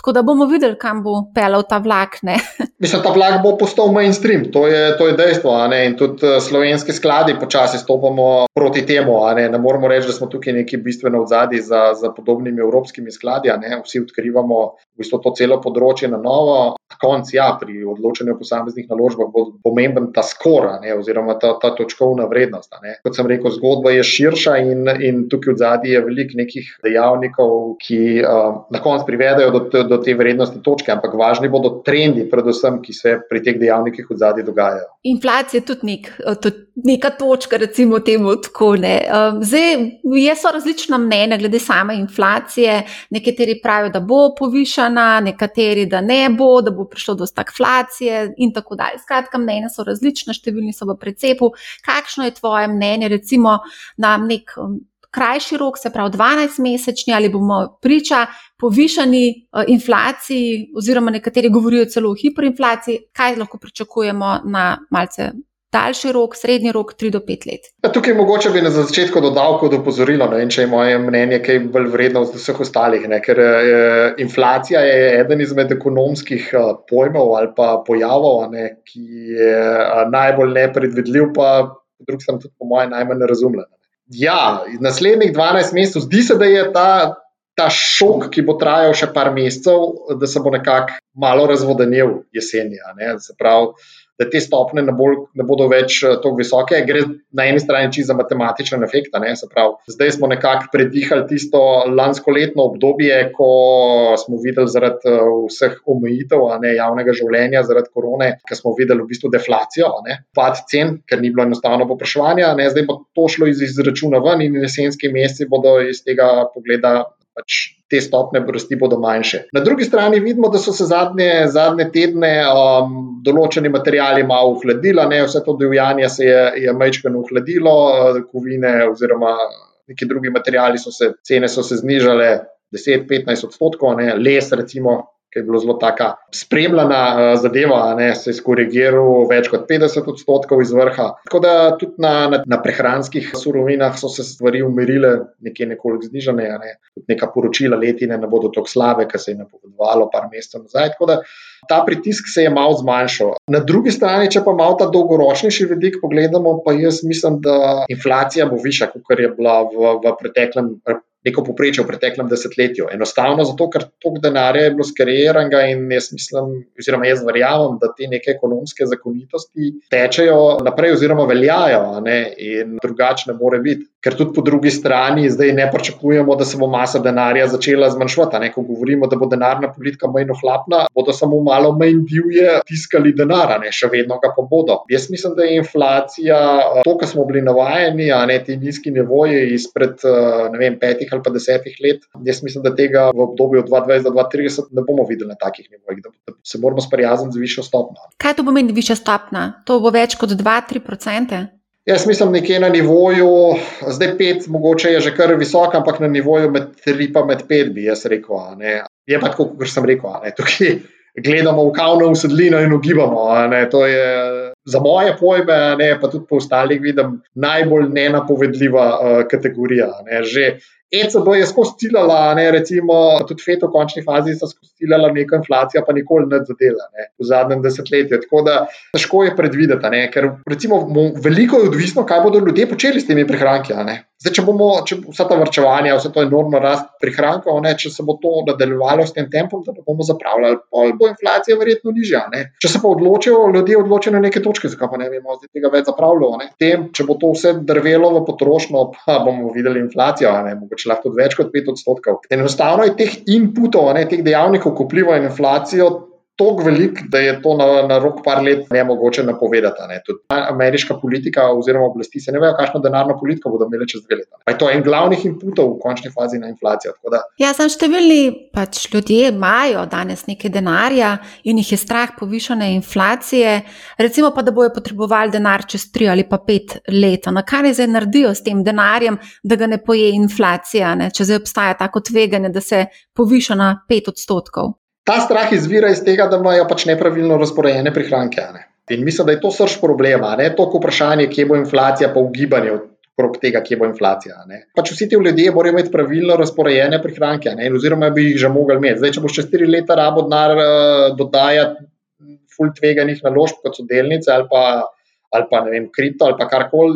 Tako da bomo videli, kam bo pelal ta vlak. Mislim, ta vlak bo postal mainstream, to je, to je dejstvo. In tudi eh, slovenski skladi počasi stopamo proti temu. Ne? ne moramo reči, da smo tukaj neki bistveno odzadi za, za podobnimi evropskimi skladi. Vsi odkrivamo v bistvu to celo področje na novo. Na koncu, ja, pri odločanju o posameznih naložbah bo pomemben ta skor, oziroma ta, ta točkovna vrednost. Kot sem rekel, zgodba je širša in, in tukaj v zadnji je veliko nekih dejavnikov, ki uh, na koncu privedajo do, do te vrednosti točke, ampak važni bodo trendi, predvsem vsem, ki se pri teh dejavnikih v zadnji dogajajo. Inflacija je tudi, nek, tudi neka točka, recimo temu tako. Ne. Zdaj, so različna mnenja glede same inflacije. Nekateri pravijo, da bo povišana, nekateri, da ne bo, da bo prišlo do stagflacije in tako dalje. Skratka, mnenja so različna, številni so v precepu. Kakšno je tvoje mnenje, recimo, na nek krajši rok, se pravi 12-mesečni, ali bomo priča povišani uh, inflaciji, oziroma nekateri govorijo celo o hiperinflaciji, kaj lahko pričakujemo na malce. Daljši rok, srednji rok, 3 do 5 let. Ja, tukaj mogoče bi na začetku dodal kot opozorilo, ne, če je moje mnenje kaj bolj vredno od vseh ostalih. Ne, ker e, inflacija je eden izmed ekonomskih eh, pojmov ali pa pojavov, ne, ki je a, najbolj nepredvidljiv, pa drugi strani tudi, po mojem, najmanj razumljen. Ja, naslednjih 12 mesecev, zdi se, da je ta, ta šok, ki bo trajal še par mesecev, da se bo nekako malo razvodenil jeseni. Se pravi, da te stopne ne, bolj, ne bodo več eh, tako visoke. Gre na eni strani čisto za matematičen efekt. Zdaj smo nekako predihali tisto lansko letno obdobje, ko smo videli zaradi eh, vseh omejitev ne, javnega življenja, zaradi korone, ki smo videli v bistvu deflacijo, pad cen, ker ni bilo enostavno popraševanja. Zdaj bo to šlo iz izračuna ven in jesenski meseci bodo iz tega pogleda pač te stopne rasti bodo manjše. Na drugi strani vidimo, da so se zadnje, zadnje tedne um, določeni materijali malo uhladili, vse to divjanje se je, je majčkano uhladilo, uh, kovine oziroma neki drugi materijali so se, cene so se znižale 10-15 odstotkov, ne, les recimo ki je bilo zelo taka spremljena uh, zadeva, ne, se je skorigiral več kot 50 odstotkov iz vrha. Tako da tudi na, na, na prehranskih surovinah so se stvari umirile, nekje nekoliko znižene, ne. tudi neka poročila letine ne bodo tako slabe, kot se je napovedovalo par mesecev nazaj. Ta pritisk se je malo zmanjšal. Na drugi strani, če pa malo ta dolgoročnejši vidik pogledamo, pa jaz mislim, da inflacija bo višja, kot je bila v, v preteklem neko poprečje v preteklem desetletju. Enostavno zato, ker toliko denarja je bilo skreiranega in jaz mislim, oziroma jaz verjamem, da te neke ekonomske zakonitosti tečejo naprej oziroma veljajo ne, in drugače ne more biti. Ker tudi po drugi strani zdaj ne pričakujemo, da se bo masa denarja začela zmanjševati. Ko govorimo, da bo denarna politika manj ohlapna, bodo samo malo manj divje tiskali denar, ne še vedno ga pa bodo. Jaz mislim, da je inflacija to, kar smo bili navajeni, a ne ti nizki nivoji izpred vem, petih ali pa desetih let. Jaz mislim, da tega v obdobju 2020-2030 ne bomo videli na takih nivojih, da se moramo sprijazniti z višjo stopnjo. Kaj to pomeni višja stopnja? To bo več kot 2-3%? Jaz mislim, nekje na nivoju, zdaj pet, mogoče je že kar visok, ampak na nivoju med tri in med pet, bi jaz rekel. Je pa tako, kot sem rekel, tukaj gledamo v kavno usedlino in ugibamo. To je za moje pojme, ne, pa tudi po ostalih, vidim najbolj nenapovedljiva uh, kategorija. Ne. Že ECB je skozi ciljala, ne, recimo, tudi FED v končni fazi so skozi ciljala neko inflacijo, pa nikoli ne zadela ne, v zadnjem desetletju. Tako da težko je predvideti, ne, ker recimo, veliko je odvisno, kaj bodo ljudje počeli s temi prihranki. Zdaj, če bomo če vsa ta vrčevanja, vse to enormno rast prihrankov, ne, če se bo to nadaljevalo s tem tempom, da ne bomo zapravljali, pol bo inflacija verjetno nižja. Ne. Če se pa odločijo, ljudje odločijo na neke točke, zakaj pa ne bi mogli tega več zapravljati. Tem, če bo to vse drvelo v potrošnjo, pa bomo videli inflacijo, ne, mogoče lahko več kot 5 odstotkov. Enostavno je teh inputov, ne, teh dejavnikov, ki vplivajo na inflacijo, tako velik, da je to na, na rok par let ne mogoče napovedati. Ne. Tudi ameriška politika oziroma oblasti se ne vejo, kakšno denarno politiko bodo imeli čez dve leti. Pa je to en glavnih inputov v končni fazi na inflacijo. Ja, sem številni pač ljudje imajo danes nekaj denarja in jih je strah povišene inflacije, recimo pa, da bojo potrebovali denar čez tri ali pa pet let. Na kaj ne zdaj naredijo s tem denarjem, da ga ne poje inflacija, ne? če zdaj obstaja tako tveganje, da se poviša na pet odstotkov. Ta strah izvira iz tega, da imajo pač nepravilno razporejene prihranke. Ne? In mislim, da je to srč problema, ne toliko vprašanje, kje bo inflacija, pa ugibanje okrog tega, kje bo inflacija. Pač vsi ti ljudje morajo imeti pravilno razporejene prihranke, ne? oziroma bi jih že mogli imeti. Zdaj, če boš čez štiri leta rabo denar uh, dodajati, fult tveganih naložb, kot so delnice ali pa ali pa ne vem, kripto ali karkoli,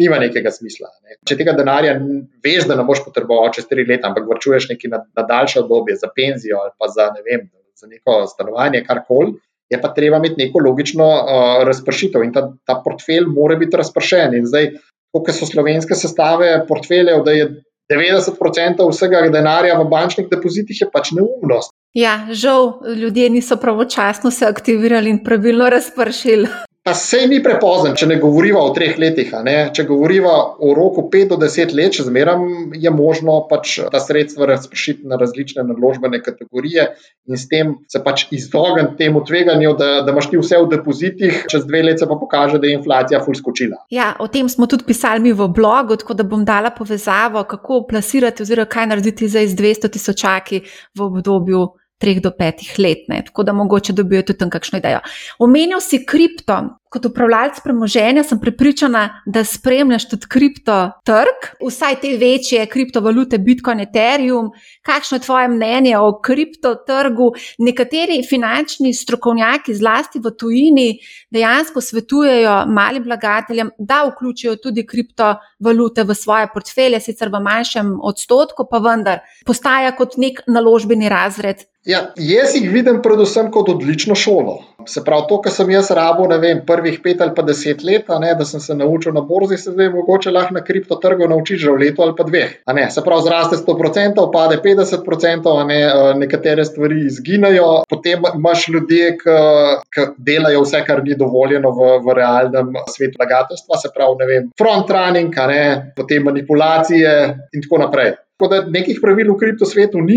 nima nekega smisla. Ne. Če tega denarja veš, da ne boš potreboval čez tri leta, ampak vrčuješ nekaj na, na daljše obdobje za penzijo ali pa za, ne vem, za neko stanovanje, karkoli. Je pa treba imeti neko logično uh, razpršitev in ta, ta portfelj mora biti razpršen. In zdaj, kot so slovenske sestave portfeljev, da je 90% vsega denarja v bančnih depozitih, je pač neumnost. Ja, žal ljudje niso pravočasno se aktivirali in pravilno razpršili. Pa sej ni prepozno, če ne govorimo o treh letih. Če govorimo o roku pet do deset let, še zmeraj je možno pač ta sredstva razpršiti na različne naložbene kategorije in s tem se pač izogniti temu tveganju, da, da imaš ti vse v depozitih, čez dve leti pa pokaže, da je inflacija ful skočila. Ja, o tem smo tudi pisali mi v blogu, tako da bom dala povezavo, kako plasirati oziroma kaj narediti za iz 200 tisočaki v obdobju treh do petih let, ne? tako da mogoče dobijo tudi tam kakšno idejo. Omenil si kripto. Kot upravljalec premoženja sem prepričana, da spremljaš tudi kripto trg, vsaj te večje kriptovalute, Bitcoin, Ethereum. Kakšno je tvoje mnenje o kripto trgu? Nekateri finančni strokovnjaki, zlasti v tujini, dejansko svetujejo malim vlagateljem, da vključijo tudi kriptovalute v svoje portfelje, sicer v manjšem odstotku, pa vendar postaja kot nek naložbeni razred Ja, jaz jih vidim predvsem kot odlično šolo. Se pravi, to, kar sem jaz rabo, ne vem, prvih pet ali pa deset let, ne, da sem se naučil na borzi, se zdaj mogoče lahko na kriptotrgu naučiš že v letu ali pa dveh. Se pravi, zraste 100%, pade 50%, ne, eh, nekatere stvari izginejo, potem imaš ljudi, ki delajo vse, kar ni dovoljeno v, v realnem svetu vlagateljstva, se pravi, ne vem, front running, ne, potem manipulacije in tako naprej. Tako da nekih pravil v kriptosvetu ni,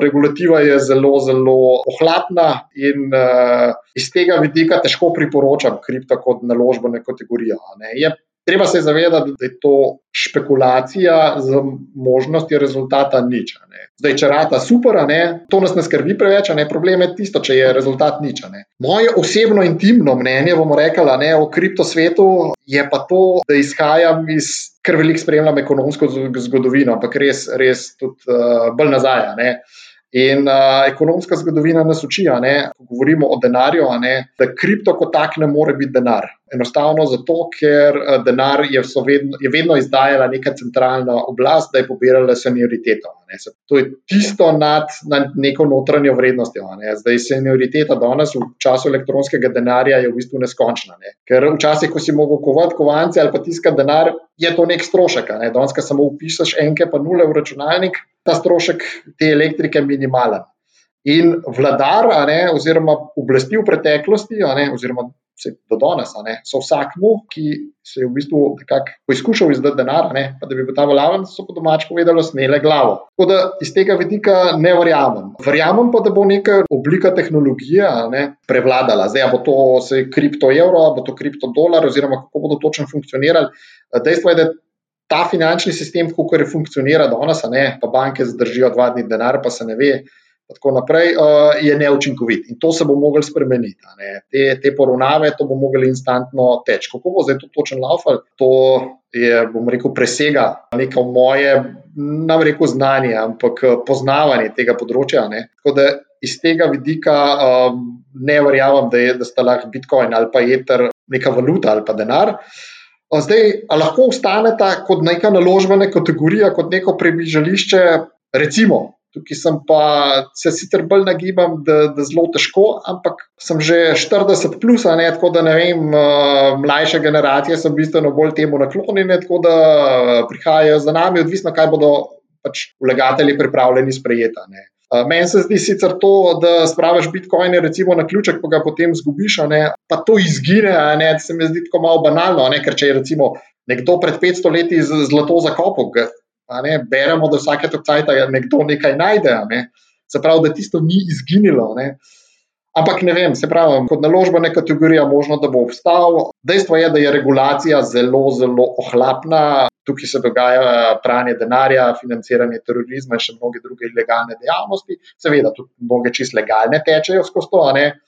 regulativa je zelo, zelo ohlapna in uh, iz tega vidika težko priporočam kripto kot naložbeno kategorijo. Je Treba se zavedati, da je to špekulacija z možnostjo rezultata nič. Zdaj, če rata super, ne, to nas ne skrbi preveč, ne, problem je tisto, če je rezultat nič. Ne. Moje osebno intimno mnenje, bomo rekli, ne, o kriptosvetu je pa to, da izhajam iz, ker veliko spremljam ekonomsko zgodovino, ampak res, res tudi uh, bolj nazaj. Ne. In uh, ekonomska zgodovina nas uči, ko govorimo o denarju, ne, da kripto kot tak ne more biti denar. Enostavno zato, ker denar je vedno, je vedno izdajala neka centralna oblast, da je pobirala senioriteto. To je tisto nad, nad neko notranjo vrednostjo. Ne. Zdaj, senioriteta danes v času elektronskega denarja je v bistvu neskončna. Ne. Ker včasih, ko si mogel kovati kovance ali pa tiskati denar, je to nek strošek. Ne. Danes, ko samo upišeš enke pa nule v računalnik, ta strošek te elektrike minimalen. In vladar, ne, oziroma oblasti v preteklosti, ne, oziroma do danes, ne, so vsakmu, ki se je v bistvu poizkušal izdati denar, ne, pa da bi bil ta valaven, so po domač povedali, snele glavo. Tako da iz tega vidika ne verjamem. Verjamem pa, da bo neka oblika tehnologije ne, prevladala. Zdaj bo to kripto evro, bo to kripto dolar, oziroma kako bodo točno funkcionirali. Dejstvo je, da ta finančni sistem, kako je funkcionira danes, pa banke zdržijo dva dni denar, pa se ne ve. Tako naprej uh, je neučinkovit in to se bo moglo spremeniti. Te, te poravnave, to bo moglo instantno teči. Kako bo zdaj to točno laufal, to je, bom rekel, presega neko moje, nam reko, znanje, ampak eh, poznavanje tega področja. Ne? Tako da iz tega vidika um, ne verjamem, da, da sta lahko Bitcoin ali pa Ether neka valuta ali pa denar. Zdaj, lahko ostaneta kot neka naložbena kategorija, kot neko prebižališče, recimo. Tukaj sem pa se sicer bolj nagibam, da je zelo težko, ampak sem že 40 plus, ne, tako da ne vem, uh, mlajše generacije so bistveno bolj temu naklonjene, tako da prihajajo za nami, odvisno, kaj bodo pač vlagatelji pripravljeni sprejeti. Meni se zdi sicer to, da spraviš bitcoine recimo, na ključek, pa ga potem zgubiš, pa to izgine. Ne, se mi zdi tako malo banalno, ne, ker če je recimo nekdo pred 500 leti zlato zakopal, ne, beremo, da vsake to cajt nekdo nekaj najde. Ne, se pravi, da tisto ni izginilo. Ne. Ampak ne vem, se pravi, kot naložbena kategorija, možno, da bo obstal. Dejstvo je, da je regulacija zelo, zelo ohlapna. Tukaj se dogaja pranje denarja, financiranje terorizma in še mnoge druge ilegalne dejavnosti. Seveda, tudi mnoge čist legalne tečejo skozi to.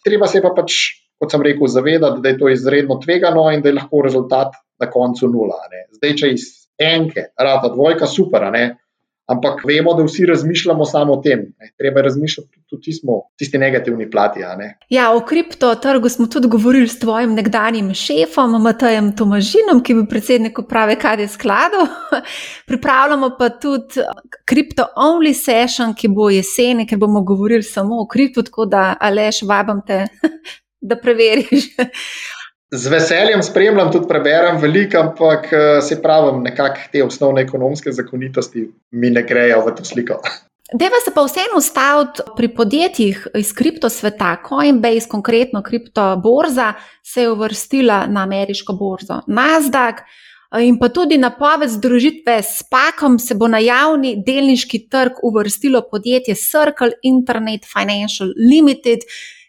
Treba se pa pač, kot sem rekel, zavedati, da je to izredno tvegano in da je lahko rezultat na koncu nula. Zdaj, če iz enke, rada dvojka, super. Ampak vemo, da vsi razmišljamo samo o tem. Ne. Treba razmišljati tudi o tisti negativni plati. Ja, o kriptotrgu smo tudi govorili s tvojim nekdanjim šefom, Matajem Tomažinom, ki je bil predsednik uprave KD skladov. Pripravljamo pa tudi kripto-only session, ki bo jeseni, ker bomo govorili samo o kriptu, tako da aleš, vabam te, da preveriš. Z veseljem spremljam, tudi preberem veliko, ampak eh, se pravim, nekako te osnovne ekonomske zakonitosti mi ne grejo v to sliko. Deva se pa vseeno ustaviti pri podjetjih iz kripto sveta. Coinbase, konkretno kripto borza, se je uvrstila na ameriško borzo. Nasdaq in pa tudi napoved združitve s Pakom se bo na javni delniški trg uvrstilo podjetje Circle Internet Financial Limited,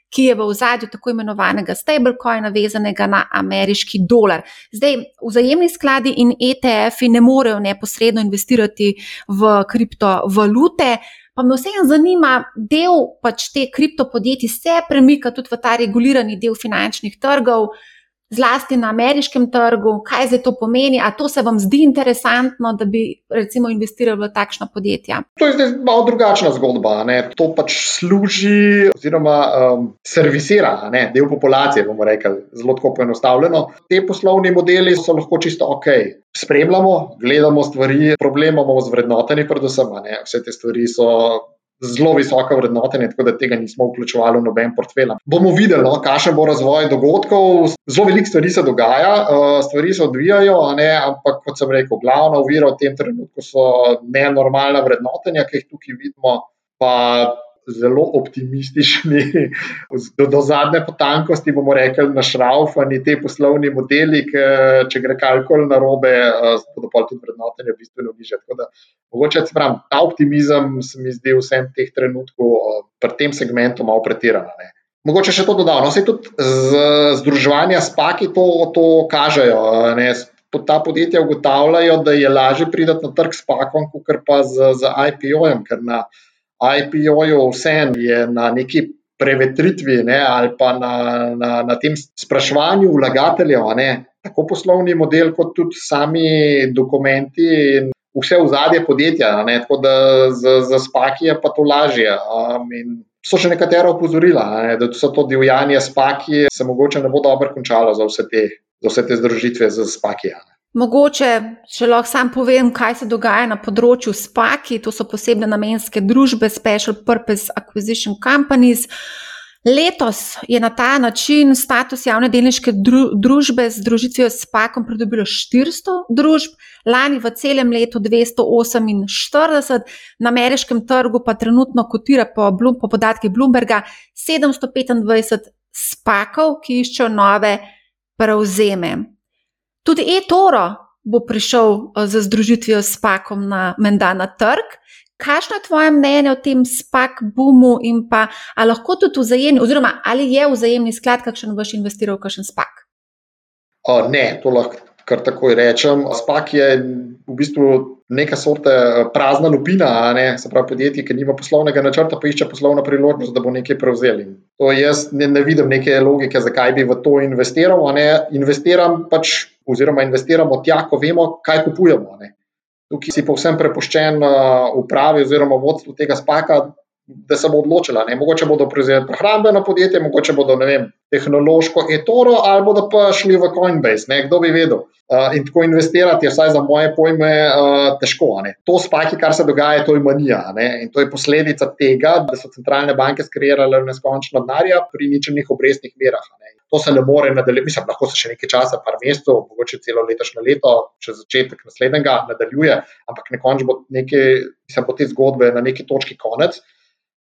ki je v ozadju tako imenovanega stablecoina, vezanega na ameriški dolar. Zdaj, vzajemni skladi in ETF-ji ne morejo neposredno investirati v kriptovalute. Pa me vseeno zanima, del pač te kriptopodjetij se premika tudi v ta regulirani del finančnih trgov zlasti na ameriškem trgu, kaj zdaj to pomeni, a to se vam zdi interesantno, da bi recimo investirali v takšna podjetja? To je zdaj malo drugačna zgodba. Ne? To pač služi oziroma um, servisira ne? del populacije, bomo rekli, zelo poenostavljeno. Te poslovni modeli so lahko čisto ok. Spremljamo, gledamo stvari, problem imamo z vrednotenjem, predvsem. Ne? Vse te stvari so zelo visoka vrednotenja, tako da tega nismo vključevali v noben portfelj. Bomo videli, no, kakšen bo razvoj dogodkov. Zelo veliko stvari se dogaja, uh, stvari se odvijajo, ne, ampak kot sem rekel, glavna ovira v tem trenutku so nenormalna vrednotenja, ki jih tukaj vidimo. Pa zelo optimistični, do, do zadnje potankosti, bomo rekli, našraufani ti poslovni modeli, ki če gre karkoli na robe, eh, bodo pa tudi vrednotenje bistveno niže. Tako da, mogoče pravim, ta optimizem se mi zdi vsem teh trenutkov eh, pri tem segmentu malo pretiran. Mogoče še to dodam. No, tudi združevanja s paki to, to kažejo. Ne? Ta podjetja ugotavljajo, da je lažje priti na trg s pakom, kot pa z, z IPO-jem, ker na IPO-ju vsem je na neki prevetritvi ne, ali pa na, na, na tem spraševanju vlagateljev, ne, tako poslovni model, kot tudi sami dokumenti in vse v zadje podjetja. Ne, tako da za, za spaki je pa to lažje. Um, so še nekatera opozorila, ne, da so to divjanje spaki, se mogoče ne bo dobro končalo za vse te, za vse te združitve z spaki. Ne. Mogoče, če lahko sam povem, kaj se dogaja na področju SPAKI, to so posebne namenske družbe, Special Purpose Acquisition Companies. Letos je na ta način status javne delniške družbe z združitvijo s SPAKom pridobilo 400 družb, lani v celem letu 248, na ameriškem trgu pa trenutno kotira po, po podatkih Bloomberga 725 SPAKov, ki iščejo nove prevzeme. Tudi e-toro bo prišel eh, z združitvijo s Pakom na Menda na trg. Kakšno je tvoje mnenje o tem spak boomu in pa ali lahko tudi vzajemni, oziroma ali je vzajemni sklad, kakšen boš investiral kakšen spak? O, ne, to lahko kar takoj rečem. Spak je v bistvu neka sorte eh, prazna lupina, ne? se pravi podjetje, ki nima poslovnega načrta, pa išče poslovno priložnost, da bo nekaj prevzel. To jaz ne, ne vidim neke logike, zakaj bi v to investiral. Investiram pač, oziroma investiramo tja, ko vemo, kaj kupujemo. Ne? Tukaj si povsem prepuščen upravi oziroma vodstvu tega spaka, da se bo odločila. Ne? Mogoče bodo prevzeli prehrambeno podjetje, mogoče bodo vem, tehnološko etoro ali bodo pa šli v Coinbase, ne? kdo bi vedel. Uh, in tako investirati, vsaj za moje pojme, uh, težko. Ne? To spaki, kar se dogaja, to je manija. Ne? In to je posledica tega, da so centralne banke skreirale neskončno denarja pri ničelnih obrestnih merah. Ne? To se ne more nadaljevati, mislim, lahko se še nekaj časa, par mesecev, mogoče celo letošnje leto, če začetek naslednjega nadaljuje, ampak nekoč bo, nekaj, mislim, bo te zgodbe na neki točki konec.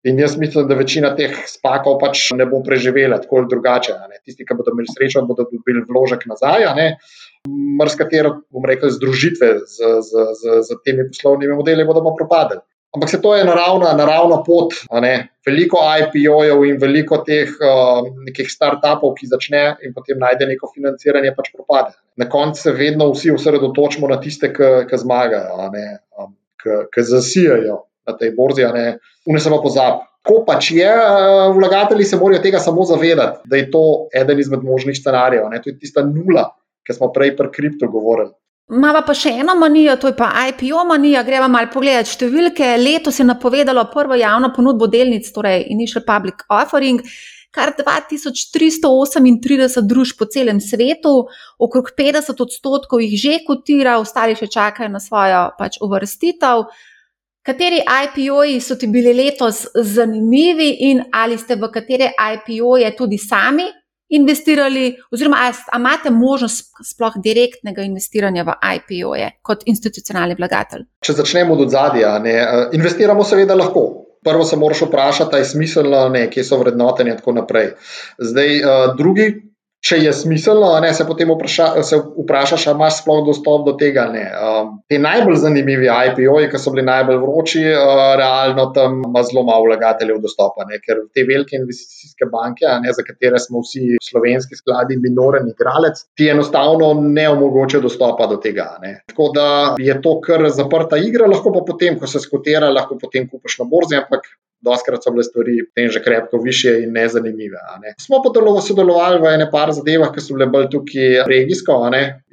In jaz mislim, da večina teh spakov pač ne bo preživela tako ali drugače. Tisti, ki bodo imeli srečo, bodo dobili vložek nazaj. Mrzkatero, bom rekel, združitve z, z, z, z temi poslovnimi modeli bodo pa propadli. Ampak se to je naravna, naravna pot. Veliko IPO-jev in veliko teh uh, nekih start-upov, ki začne in potem najde neko financiranje, pač propade. Na koncu se vedno vsi osredotočimo na tiste, ki zmagajo, um, ki zasijajo na tej borzi, a ne vne samo pozab. Ko pač je, eh, vlagatelji se morajo tega samo zavedati, da je to eden izmed možnih scenarijev. Ne? To je tista nula, ki smo prej pri kriptu govorili. Mava pa še eno manijo, to je pa IPO manija. Gremo malo pogledati številke. Letos je napovedalo prvo javno ponudbo delnic, torej Initial Public Offering, kar 2338 družb po celem svetu, okrog 50 odstotkov jih že kotira, ostali še čakajo na svojo pač uvrstitev. Kateri IPO-ji so ti bili letos zanimivi in ali ste v katere IPO-je tudi sami investirali, oziroma ali imate možnost sploh direktnega investiranja v IPO-je kot institucionalni vlagatelj? Če začnemo od zadja, eh, investiramo seveda lahko. Prvo se moraš vprašati, ali je smiselno, ne, kje so vrednotenje in tako naprej. Zdaj, drugi če je smiselno, ne, se potem vpraša, se vprašaš, ali imaš sploh dostop do tega. Um, te najbolj zanimivi IPO-ji, ki so bili najbolj vroči, uh, realno tam ima zelo malo vlagateljev dostopa, ne, ker te velike investicijske banke, ne, za katere smo vsi slovenski skladi minoren igralec, ti enostavno ne omogočajo dostopa do tega. Ne. Tako da je to kar zaprta igra, lahko pa potem, ko se skotira, lahko potem kupiš na borzi, ampak Doskrat so bile stvari tem že krepko više in nezanimive. Ne. Smo pa delo sodelovali v ene par zadevah, ki so bile bolj tukaj regijsko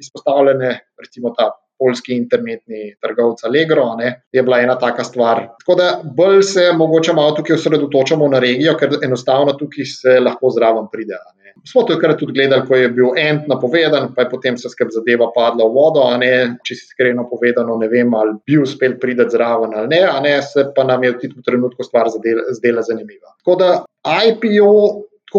izpostavljene, recimo ta polski internetni trgovec Allegro, ne, je bila ena taka stvar. Tako da bolj se mogoče malo tukaj osredotočamo na regijo, ker enostavno tukaj se lahko zraven pride. Ne. Smo to kar tudi gledali, ko je bil end napovedan, pa je potem se skrb zadeva padla v vodo. Ne, če si iskreno povedano, ne vem, ali bi uspel priti zraven ali ne, a ne se pa nam je v tem trenutku stvar zdela zanimiva. Tako da IPO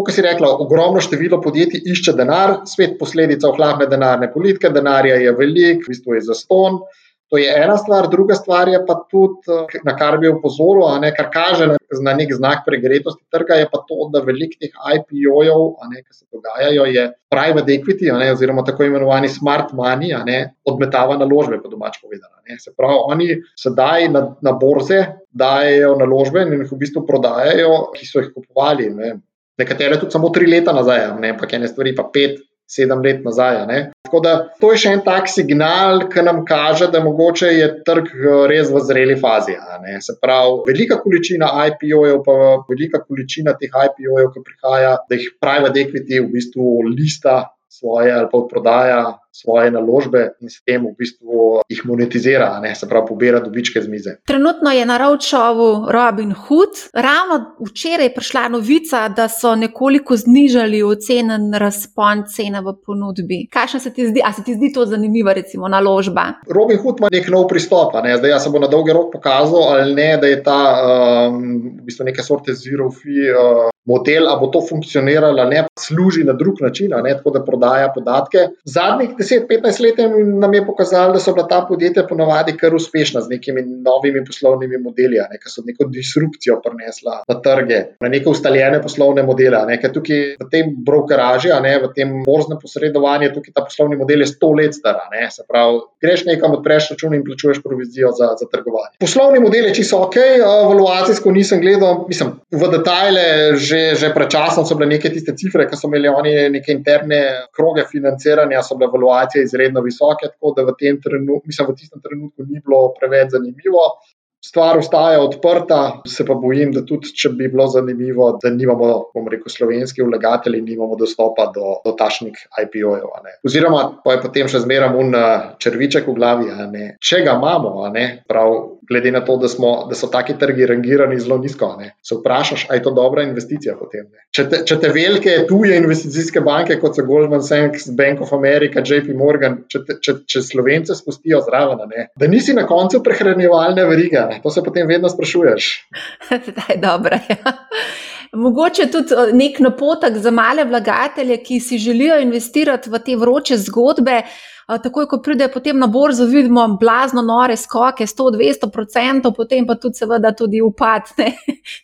kot si rekla, ogromno število podjetij išče denar, svet posledica ohlapne denarne politike, denarja je velik, v bistvu je zaston. To je ena stvar, druga stvar je pa tudi, na kar bi opozoril, ne, kar kaže na nek znak pregretosti trga, je pa to, da velik teh IPO-jev, ki se dogajajo, je private equity, ne, oziroma tako imenovani smart money, ne, odmetava naložbe, po domač povedano. Ne. Se pravi, oni sedaj na, na borze dajo naložbe in jih v bistvu prodajajo, ki so jih kupovali. Ne. Nekatere tudi samo tri leta nazaj, ne, ampak ene stvari pa pet, sedem let nazaj. Tako da to je še en tak signal, ki nam kaže, da mogoče je trg eh, res v zreli fazi. Se pravi, velika količina IPO-jev, pa velika količina teh IPO-jev, ki prihaja, da jih private equity v bistvu lista svoje ali pa odprodaja svoje naložbe in s tem v bistvu jih monetizira, ne, se pravi, pobira dobičke z mize. Trenutno je na Ravčovu Robin Hood. Ravno včeraj je prišla novica, da so nekoliko znižali ocenjen razpon cene v ponudbi. Kaj se ti zdi? A se ti zdi to zanimiva, recimo, naložba? Robin Hood ima nek nov pristop. Ne. Zdaj, jaz se bo na dolgi rok pokazal, ali ne, da je ta um, v bistvu neke sorte zero fee. Uh, Model, ali bo to funkcioniralo, ne, služi na drug način, ne, tako da prodaja podatke. Zadnjih 10-15 let nam je pokazalo, da so bila ta podjetja ponovadi kar uspešna z nekimi novimi poslovnimi modeli, ne, ki so neko disrupcijo prinesla na trge, na neke ustaljene poslovne modele. Ne, tukaj v tem brokeraži, ne, v tem borznem posredovanju, tukaj ta poslovni model je sto let star. Ne, se pravi, greš nekam, odpreš račun in plačuješ provizijo za, za trgovanje. Poslovni modeli, če so ok, evaluacijsko nisem gledal, mislim, v detajle, že, že pred časom so bile neke tiste cifre, ki so imeli oni neke interne kroge financiranja, so bile evaluacije motivacije izredno visoke, tako da v trenutku, mislim, v tistem trenutku ni bilo preveč zanimivo. Stvar ostaja odprta, se pa bojim, da tudi če bi bilo zanimivo, da nimamo, bomo rekel, slovenski vlagatelji, nimamo dostopa do, do tašnih IPO-jev. Oziroma, pa je potem še zmeraj un eh, črviček v glavi, če ga imamo, prav glede na to, da, smo, da so taki trgi rangirani zelo nizko. Ne? Se vprašaš, ali je to dobra investicija potem. Če te, če te velike tuje investicijske banke, kot so Goldman Sachs, Bank of America, JP Morgan, če, te, če, če slovence spustijo zraven, ne? da nisi na koncu prehranjevalne verige, to se potem vedno sprašuješ. da je dobro. Ja. Mogoče tudi eh, nek napotek za male vlagatelje, ki si želijo investirati v te vroče zgodbe takoj, ko pride potem na borzo, vidimo blazno nore skoke, 100-200 procent, potem pa tudi, seveda, tudi upad ne,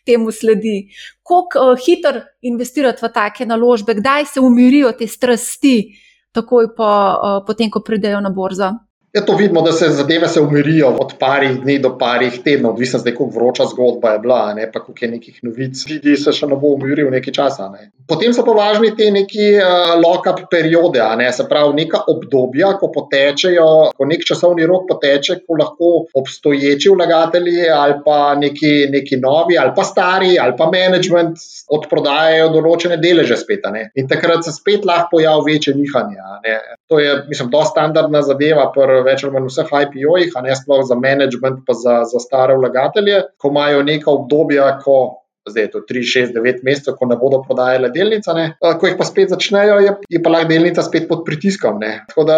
temu sledi. Kako uh, hitro investirati v take naložbe, kdaj se umirijo te strasti, takoj po, uh, potem, ko pridejo na borzo? Ja, to vidimo, da se zadeve se umirijo od parih dni do parih tednov, odvisno zdaj, kako vroča zgodba je bila, ne pa koliko je nekih novic. Vidi se še ne bo umiril nekaj časa. Ne. Potem so pa važni te neki uh, lock-up periode, ne, se pravi neka obdobja, ko potečejo, ko nek časovni rok poteče, ko lahko obstoječi vlagatelji ali pa neki, neki novi ali pa stari ali pa management odprodajajo določene deleže spet. Ne. In takrat se spet lahko pojavi večje nihanje. To je, mislim, dosta standardna zadeva več ali manj vseh IPO-jih, a ne sploh za management, pa za, za stare vlagatelje, ko imajo neka obdobja, ko. Zdaj je to 3, 6, 9 mesecev, ko ne bodo prodajale delnice, ne. ko jih pa spet začnejo, je, je pa lahko delnica spet pod pritiskom. Ne. Tako da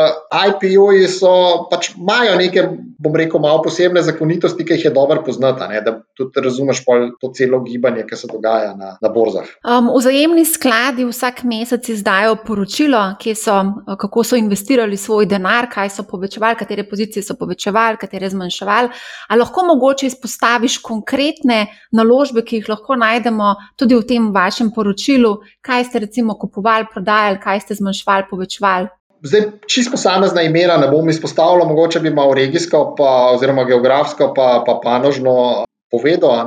IPO-ji so pač imajo neke bom rekel, malo posebne zakonitosti, ki jih je dobro poznati, ne, da tudi razumeš to celo gibanje, ki se dogaja na, na borzah. Um, vzajemni skladi vsak mesec izdajo poročilo, so, kako so investirali svoj denar, kaj so povečevali, katere pozicije so povečevali, katere zmanjševali. Ali lahko mogoče izpostaviš konkretne naložbe, ki jih lahko najdemo tudi v tem vašem poročilu, kaj ste recimo kupovali, prodajali, kaj ste zmanjševali, povečevali? Zdaj, čisto posamezna imena ne bom izpostavljal, mogoče bi malo regijsko, pa, oziroma geografsko, pa, pa panožno povedal.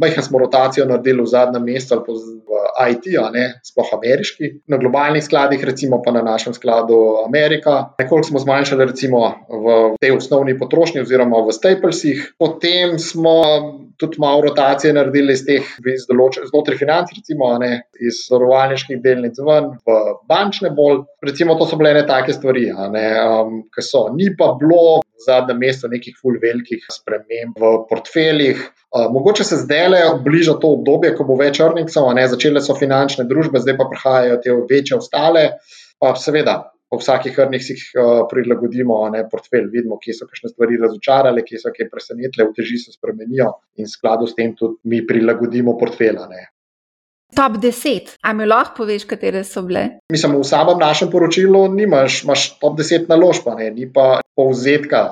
Majhen smo rotacijo naredili v zadnjem mesecu ali v IT, sploh ameriški, na globalnih skladih, recimo pa na našem skladu Amerika. Nekoliko smo zmanjšali recimo v tej osnovni potrošnji oziroma v Staplesih, potem smo tudi malo rotacije naredili iz teh znotraj financ, recimo ne, iz zavarovalniških delnic ven v bančne bolj. Recimo to so bile ne take stvari, ne, um, ki so. Ni pa bilo v zadnjem mesecu nekih ful velikih sprememb v portfeljih. Uh, mogoče se zdaj le bliža to obdobje, ko bo več earningsov, začele so finančne družbe, zdaj pa prihajajo te večje ostale. Pa seveda, po vsakih earningsih uh, prilagodimo ne, portfelj, vidimo, kje so kakšne stvari razočarale, kje so kje presenetile, v teži se spremenijo in v skladu s tem tudi mi prilagodimo portfelja. Top 10, a mi lahko poveš, katere so bile? Mislim, v samem našem poročilu nimaš, imaš top 10 naložb, ni pa povzetka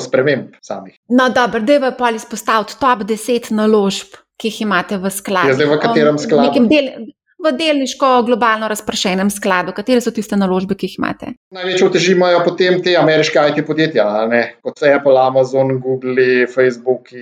sprememb samih. No, dobro, da je pa izpostaviti top 10 naložb, ki jih imate v skladu. Ja, zdaj v katerem skladu? Del, v delniško globalno razpršenem skladu. Katere so tiste naložbe, ki jih imate? Največjo teži imajo potem te ameriške IT podjetja, ne? kot so Apple, Amazon, Google, Facebook,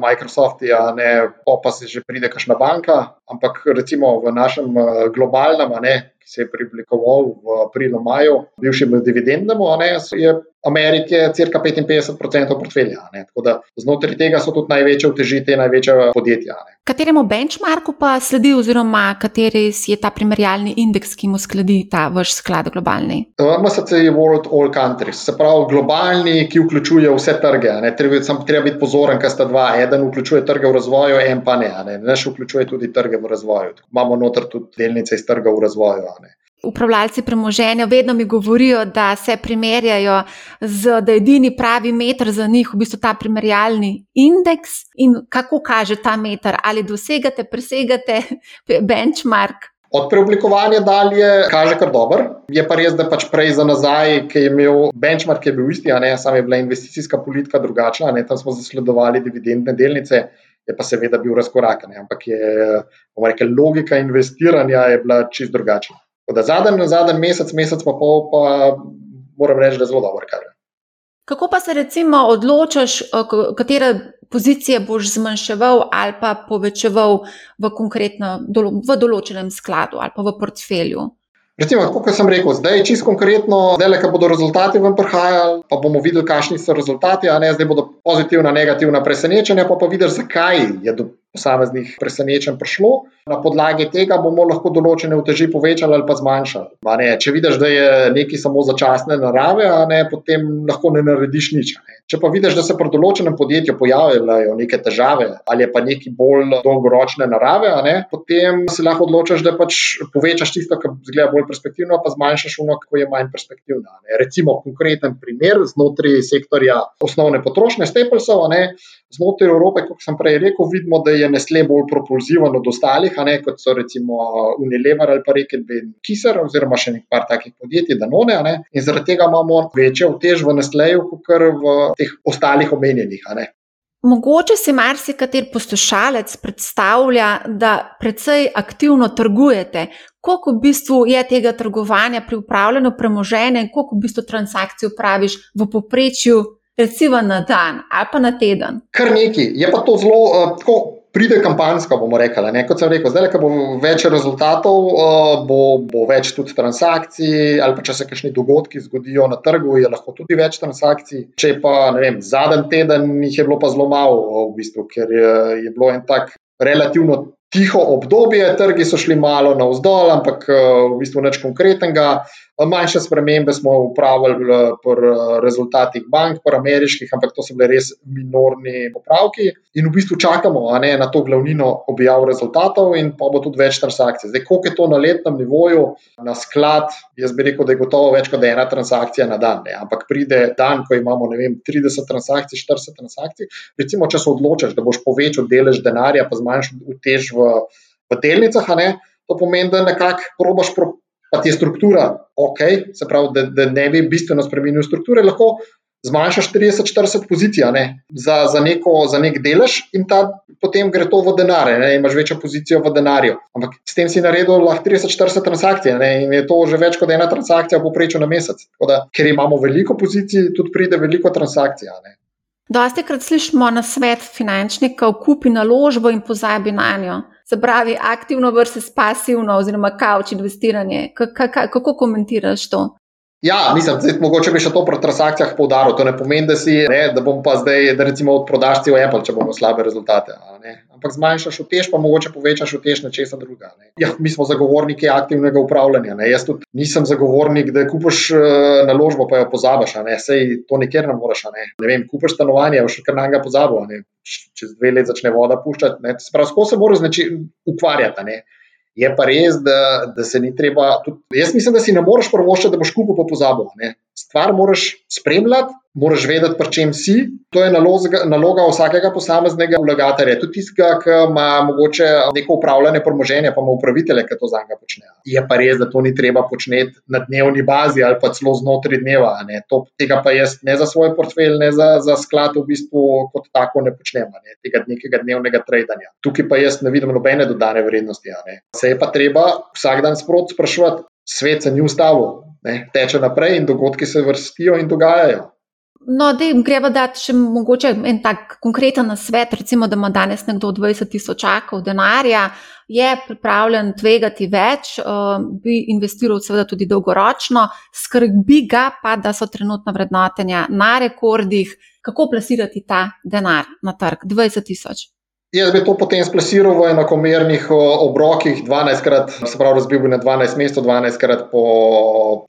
Microsoft, pa pa se že pride kašna banka. Ampak recimo v našem globalnem, ne, ki se je preoblikoval v aprilu-maju, bivšem dividendnemu, je Amerike cirka 55% portfelja. Tako da znotraj tega so tudi največje uteži te največje podjetja. Ne. Kateremu benchmarku pa sledi, oziroma kateri je ta primerjalni indeks, ki mu sledi ta vaš sklad globalni? MSC je World All Countries, se pravi globalni, ki vključuje vse trge. Treba, sam, treba biti pozoren, ker sta dva. Eden vključuje trge v razvoju, en pa ne. ne. Naš vključuje tudi trge v razvoju. Imamo noter tudi delnice iz trga v razvoju. Upravljalci premoženja vedno mi govorijo, da se primerjajo z, da je edini pravi meter za njih v bistvu ta primerjalni indeks. In kako kaže ta meter, ali dosegate, presegate benchmark? Od preoblikovanja dalje kaže kar dober. Je pa res, da pač prej za nazaj, ki je imel benchmark, je bil isti, a ne samo je bila investicijska politika drugačna, ne tam smo zasledovali dividendne delnice. Je pa seveda bil razkorak, ampak je, rekel, logika investiranja je bila čist drugačna. Zadnji, zadnji mesec, mesec pa pol, pa moram reči, da je zelo dobro. Kar. Kako pa se recimo odločiš, katere pozicije boš zmanjševal ali pa povečeval v v določenem skladu ali pa v portfelju? Recimo, kot sem rekel, zdaj je čisto konkretno, da le, ko bodo rezultati vam prihajali, pa bomo videli, kakšni so rezultati, a ne zdaj bodo pozitivna, negativna presenečenja, pa pa videli, zakaj je do posameznih presenečenj prišlo. Na podlagi tega bomo lahko določene uteži povečali ali pa zmanjšali. Ne, če vidiš, da je nekaj samo začasne narave, ne, potem lahko ne narediš nič. Ne. Če pa vidiš, da se pri določenem podjetju pojavljajo neke težave ali pa neki bolj dolgoročne narave, ne, potem se lahko odločiš, da pač povečaš tisto, kar zgleda bolj perspektivno, pa zmanjšaš ono, ki je manj perspektivno. Ne. Recimo, konkreten primer znotraj sektorja osnovne potrošnje, Staplesov, znotraj Evrope, kot sem prej rekel, vidimo, da je Nestle bolj propulziven od ostalih, ne, kot so recimo Unilever ali pa Reken Kiser, oziroma še nekaj takih podjetij, Danone. Ne, in zaradi tega imamo večjo vtež v Nestleju, kot v teh ostalih omenjenih. Mogoče si marsikater poslušalec predstavlja, da precej aktivno trgujete. Koliko v bistvu je tega trgovanja pri upravljanju premoženja in koliko v bistvu transakcij upraviš v poprečju recimo na dan ali pa na teden. Kar neki, je pa to zelo uh, tako. Pride kampanjska, bomo rekli. Ne? Kot sem rekel, zdaj, ko bo več rezultatov, bo, bo več tudi transakcij, ali pa če se kakšni dogodki zgodijo na trgu, je lahko tudi več transakcij. Če pa zadnji teden jih je bilo pa zelo malo, v bistvu, ker je, je bilo en tak relativno tiho obdobje, trgi so šli malo navzdol, ampak v bistvu nič konkretnega. Manjše spremembe smo upravili pri rezultatih bank, pri ameriških, ampak to so bile res minorni popravki. In v bistvu čakamo ne, na to glavnino objav rezultatov, in pa bo tudi več transakcij. Zdaj, koliko je to na letnem nivoju, na sklad, jaz bi rekel, da je gotovo več kot ena transakcija na dan. Ne. Ampak pride dan, ko imamo vem, 30 transakcij, 40 transakcij. Recimo, če se odločiš, da boš povečal delež denarja, pa zmanjšal utež v, v delnicah, to pomeni, da nekako probaš. Pa ti je struktura ok, se pravi, da, da ne bi bistveno spremenil strukture, lahko zmanjšaš 30-40 pozicij za, za, neko, za nek delež in ta, potem gre to v denar, ne, imaš večjo pozicijo v denarju. Ampak s tem si naredil lahko 30-40 transakcij ne, in je to že več kot ena transakcija v povprečju na mesec. Da, ker imamo veliko pozicij, tudi pride veliko transakcij. Dosti krat slišimo na svet finančnikov, kupi naložbo in pozabi na njo. Se pravi, aktivno versus pasivno, oziroma kauč investiranje. Kako komentiraš to? Ja, mislim, da mogoče bi še to pri transakcijah poudaril. To ne pomeni, da, si, ne, da bom pa zdaj, da recimo odprodaš cel Apple, če bomo slabe rezultate. Ampak zmanjšaš utež, pa mogoče povečaš utež na česa druga. Ja, mi smo zagovorniki aktivnega upravljanja. Ne. Jaz tudi nisem zagovornik, da kupiš uh, naložbo, pa jo pozabiš. Sej to nikjer ne moreš. Ne. Ne vem, kupiš stanovanje, še kar na njega pozabiš. Čez dve leti začne voda puščati. Sprav, ko se moraš ukvarjati. Ne. Je pa res, da, da se ni treba. Tudi, jaz mislim, da si ne moreš prvoščiti, da boš kupil po pozabu. Stvar moraš spremljati, moraš vedeti, pri čem si. To je naloga, naloga vsakega posameznega vlagatelja, tudi tistega, ki ima mogoče neko upravljanje premoženja, pa ima upravitelje, ki to za njega počnejo. Je pa res, da to ni treba početi na dnevni bazi ali pa celo znotraj dneva. To, tega pa jaz ne za svoj portfelj, ne za, za sklad, v bistvu kot tako ne počnem, ne? tega nekega dnevnega tradingja. Tukaj pa jaz ne vidim nobene dodane vrednosti. Se je pa treba vsak dan sprot sprašovati, svet se ni ustavil. Ne, teče naprej in dogodki se vrstijo in dogajajo. No, da jim greva dati še mogoče en tak konkreten nasvet, recimo, da ima danes nekdo 20 tisočakov denarja, je pripravljen tvegati več, uh, bi investiral seveda tudi dolgoročno, skrbi ga pa, da so trenutna vrednotenja na rekordih, kako plasirati ta denar na trg 20 tisoč. Jaz bi to potem splasiral v enakomernih obrokih, 12 krat, se pravi, razbil bi na 12 mest, 12 krat po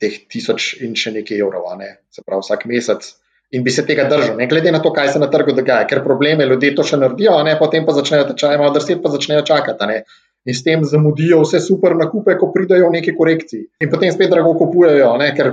teh tisoč in še nekaj evrov, ne? se pravi, vsak mesec in bi se tega držal, ne glede na to, kaj se na trgu dogaja, ker probleme ljudje to še naredijo, ne? potem pa začnejo tečaj, malo drsi, pa začnejo čakati. Ne? In s tem zamudijo vse super nakupe, ko pridajo neki korekciji. In potem spet drago kupujejo, ne? ker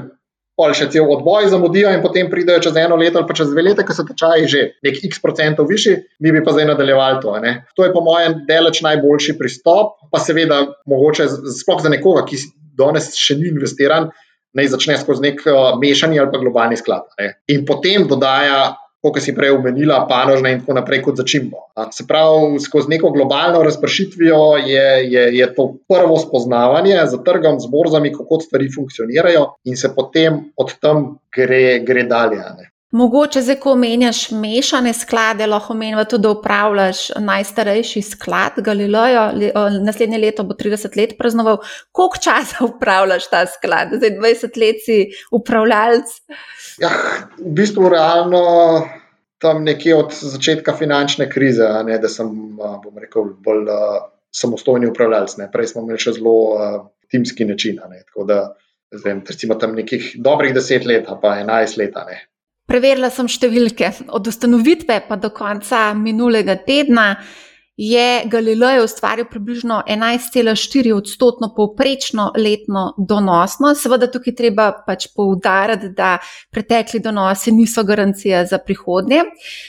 pol še cel odboj zamudijo in potem pridajo čez eno leto ali pa čez dve leta, ko so tečaji že nek x procentov višji, mi bi pa zdaj nadaljevali to. Ne? To je po mojem deleč najboljši pristop, pa seveda mogoče sploh za nekoga, ki danes še ni investiran naj začne skozi nek uh, mešani ali pa globalni sklad. Ne. In potem dodaja, kot si prej omenila, panožne in tako naprej, kot začimbo. Se pravi, skozi neko globalno razpršitvijo je, je, je to prvo spoznavanje za trgom, z borzami, kako stvari funkcionirajo, in se potem od tam gre, gre dalje. Ne. Mogoče zdaj, ko omenjaš mešane sklade, lahko omenjava tudi, da upravljaš najstarejši sklad Galilejo. Naslednje leto bo 30 let praznoval. Koliko časa upravljaš ta sklad? Zdaj 20 let si upravljalec. Ja, v bistvu realno tam nekje od začetka finančne krize, ne, da sem, bom rekel, bolj samostojni upravljalec. Ne. Prej smo imeli še zelo timski način. Ne, tako da, vem, recimo tam nekih dobrih 10 let, pa 11 let. Ne. Preverila sem številke. Od ustanovitve pa do konca minulega tedna je Galileo ustvaril približno 11,4 odstotno povprečno letno donosnost. Seveda tukaj treba pač poudariti, da pretekli donosi niso garancija za prihodnje.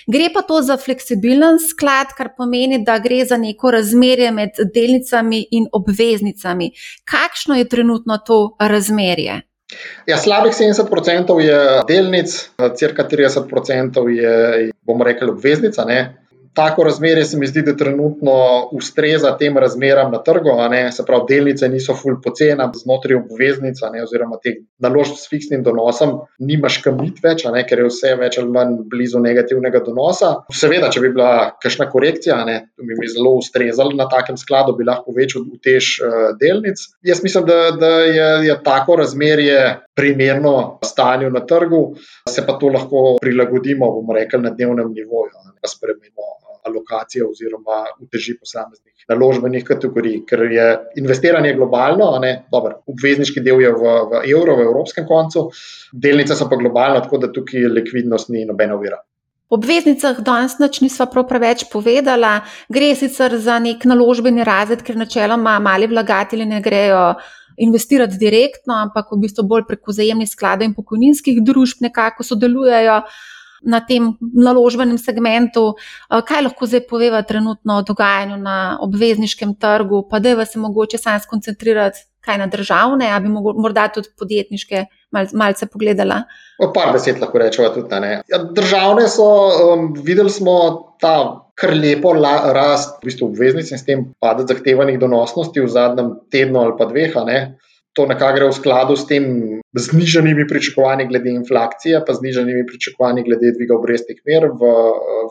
Gre pa to za fleksibilen sklad, kar pomeni, da gre za neko razmerje med delnicami in obveznicami. Kakšno je trenutno to razmerje? Ja, slabih 70% je delnic, crka 30% je, bomo rekli, obveznica. Ne? Tako razmerje se mi zdi, da trenutno ustreza tem razmeram na trgu. Se pravi, delnice niso ful pocena, znotraj obveznica, ne, oziroma teh naložb s fiksnim donosom, nimaš kam iti več, ne, ker je vse več ali manj blizu negativnega donosa. Seveda, če bi bila kakšna korekcija, ne, bi mi zelo ustrezalo na takem skladu, bi lahko povečal utež uh, delnic. Jaz mislim, da, da je, je tako razmerje primerno stanju na trgu, se pa to lahko prilagodimo, bomo rekli, na dnevnem nivoju, ne pa spremenimo alokacije oziroma uteži posameznih naložbenih kategorij, ker je investiranje globalno, Dobar, obvezniški del je v, v evro, v evropskem koncu, delnice so pa globalno, tako da tukaj likvidnost ni nobena ovira. O obveznicah danes nič nisva prav preveč povedala. Gre sicer za nek naložbeni razred, ker načeloma mali vlagatelji ne grejo investirati direktno, ampak v bistvu bolj preko zajemnih skladov in pokojninskih družb nekako sodelujejo na tem naložbenem segmentu. Eh, kaj lahko zdaj poveva trenutno o dogajanju na obvezniškem trgu, pa da je se mogoče sam skoncentrirati kaj na državne, ali bi morda tudi podjetniške mal, malce pogledala? Par besed lahko rečemo tudi. Ja, državne so, um, videli smo ta kar lepo la, rast v bistvu obveznic in s tem padec zahtevanih donosnosti v zadnjem tednu ali pa dveh. Ne? To nekako gre v skladu s tem znižanimi pričakovanji glede inflacije, pa znižanimi pričakovanji glede dviga obrestnih mer v,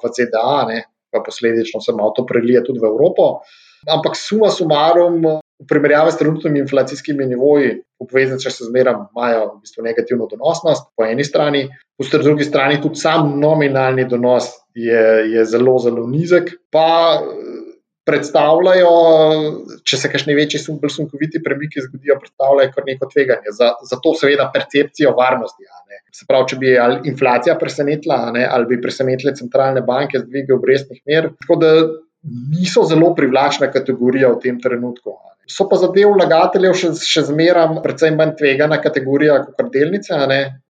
v ZDA, ne? pa posledično se malo to prelije tudi v Evropo. Ampak suma sumarum, v primerjavi s trenutnimi inflacijskimi nivoji, obveznice še zmeraj imajo v bistvu negativno donosnost, po eni strani, po drugi strani tudi sam nominalni donos je, je zelo, zelo nizek. Pa predstavljajo, če se kakšni večji, bolj sunkoviti premiki zgodijo, predstavljajo kar neko tveganje. Za, za seveda, percepcijo varnosti. Se pravi, če bi inflacija presenetila, ali bi presenetile centralne banke z dvigom obrestnih mer. Tako da niso zelo privlačna kategorija v tem trenutku. So pa za del vlagateljev še, še zmeraj precej manj tvegana kategorija kot delnice.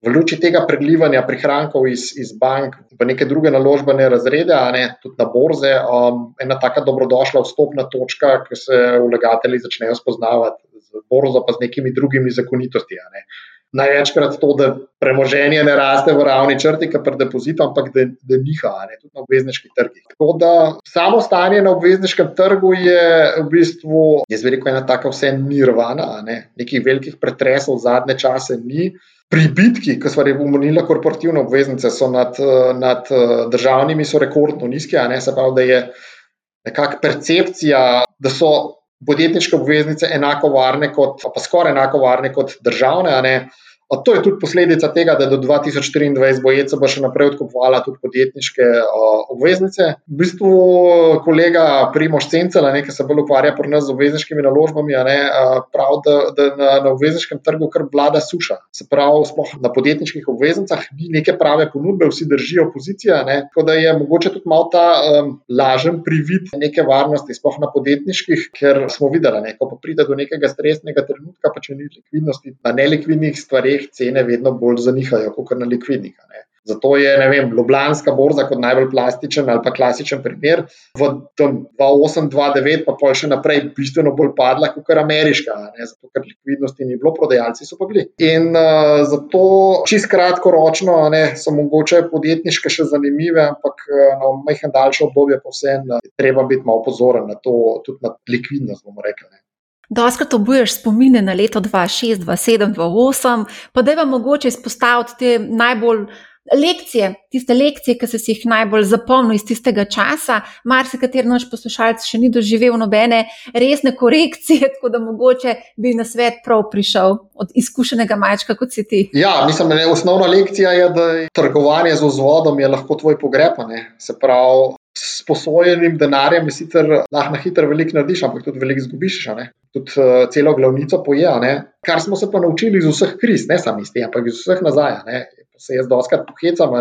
V luči tega prelivanja prihrankov iz, iz bank v neke druge naložbene razrede, ne, tudi na borze, um, ena taka dobrodošla vstopna točka, ki se vlagatelji začnejo spoznavati z borzo, pa z nekimi drugimi zakonitostmi največkrat to, da premoženje ne raste v ravni črti, kot pri depozitu, ampak da, da niha, ne, tudi na obvezniških trgih. Tako da samo stanje na obvezniškem trgu je v bistvu, jaz rekel, ena taka vse nirvana, ne, nekih velikih pretresov zadnje čase ni. Pribitki, ki so rekomendirali korporativne obveznice, so nad, nad državnimi so rekordno nizki, ne, se pravi, da je nekakšna percepcija, da so podjetniške obveznice enako varne, kot, pa skoraj enako varne kot državne. To je tudi posledica tega, da do 2023 bo ECB še naprej odkupovala tudi podjetniške obveznice. V bistvu kolega Primoš Cencel, ki se bolj ukvarja pri nas z obvezniškimi naložbami, ne, pravi, da, da na, na obvezniškem trgu kar vlada suša. Se pravi, sploh na podjetniških obveznicah ni neke prave ponudbe, vsi držijo pozicije. Ne, tako da je mogoče tudi malo ta um, lažen privid neke varnosti, sploh na podjetniških, ker smo videli, ne, ko pa pride do nekega stresnega trenutka, pa če ni likvidnosti na nelikvidnih stvarih teh cene vedno bolj zanihajo, kot na likvidnih. Zato je vem, Ljubljanska borza kot najbolj plastičen ali pa klasičen primer v 2008-2009, pa pol še naprej, bistveno bolj padla kot ameriška, ne? zato ker likvidnosti ni bilo, prodajalci so pa bili. In uh, zato čist kratkoročno ne, so mogoče podjetniške še zanimive, ampak na majhen daljši obdobje pa vse en, treba biti malo pozoren na to, tudi na likvidnost, bomo rekli. Ne? Doskrat obuješ spomine na leto 2006, 2007, 2008, pa da je vam mogoče izpostaviti te najbolj lekcije, tiste lekcije, ki si jih najbolj zapomnil iz tistega časa. Mar se kateri naš poslušalec še ni doživel nobene resne korekcije, tako da mogoče bi na svet prav prišel od izkušenega majčka, kot si ti. Ja, mislim, da je osnovna lekcija, da je trgovanje z vzvodom je lahko tvoj pogreb. Se pravi, s posojenim denarjem je sicer lahko na hitro veliko narediš, ampak tudi veliko izgubiš. Tudi uh, celo glavnico poje. Kar smo se pa naučili iz vseh kriz, ne samo iz tega, ampak iz vseh nazaj. Ne? Se jaz doskrat pohecam.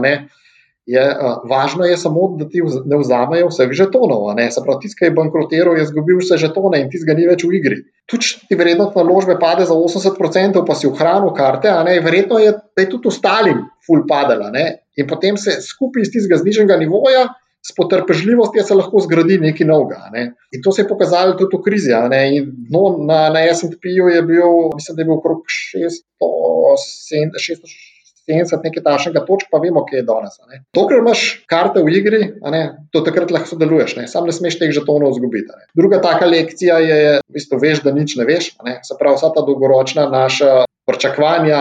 Je, uh, važno je samo, da ti ne vzamejo vseh žetonov. Tisti, ki je bankrotiral, je izgubil vse žetone in ti ga ni več v igri. Tudi, vrednost naložbe pade za 80%, pa si ohranil karte, je verjetno, je, da je tudi ostalim ful padala. In potem se skupaj iz tistega zniženega nivoja s potrpežljivostjo se lahko zgradi nekaj novega. Ne. In to se je pokazalo tudi v krizi. No, na na SP-ju je bil, mislim, da je bil okrog 670, nekaj takšnega točk, pa vemo, kje je danes. Dokler imaš karte v igri, do takrat lahko sodeluješ, ne. sam ne smeš teh žetonov izgubiti. Druga taka lekcija je, v bistvu, veš, da nič ne veš. Ne. Se pravi, vsa ta dolgoročna naša pričakovanja,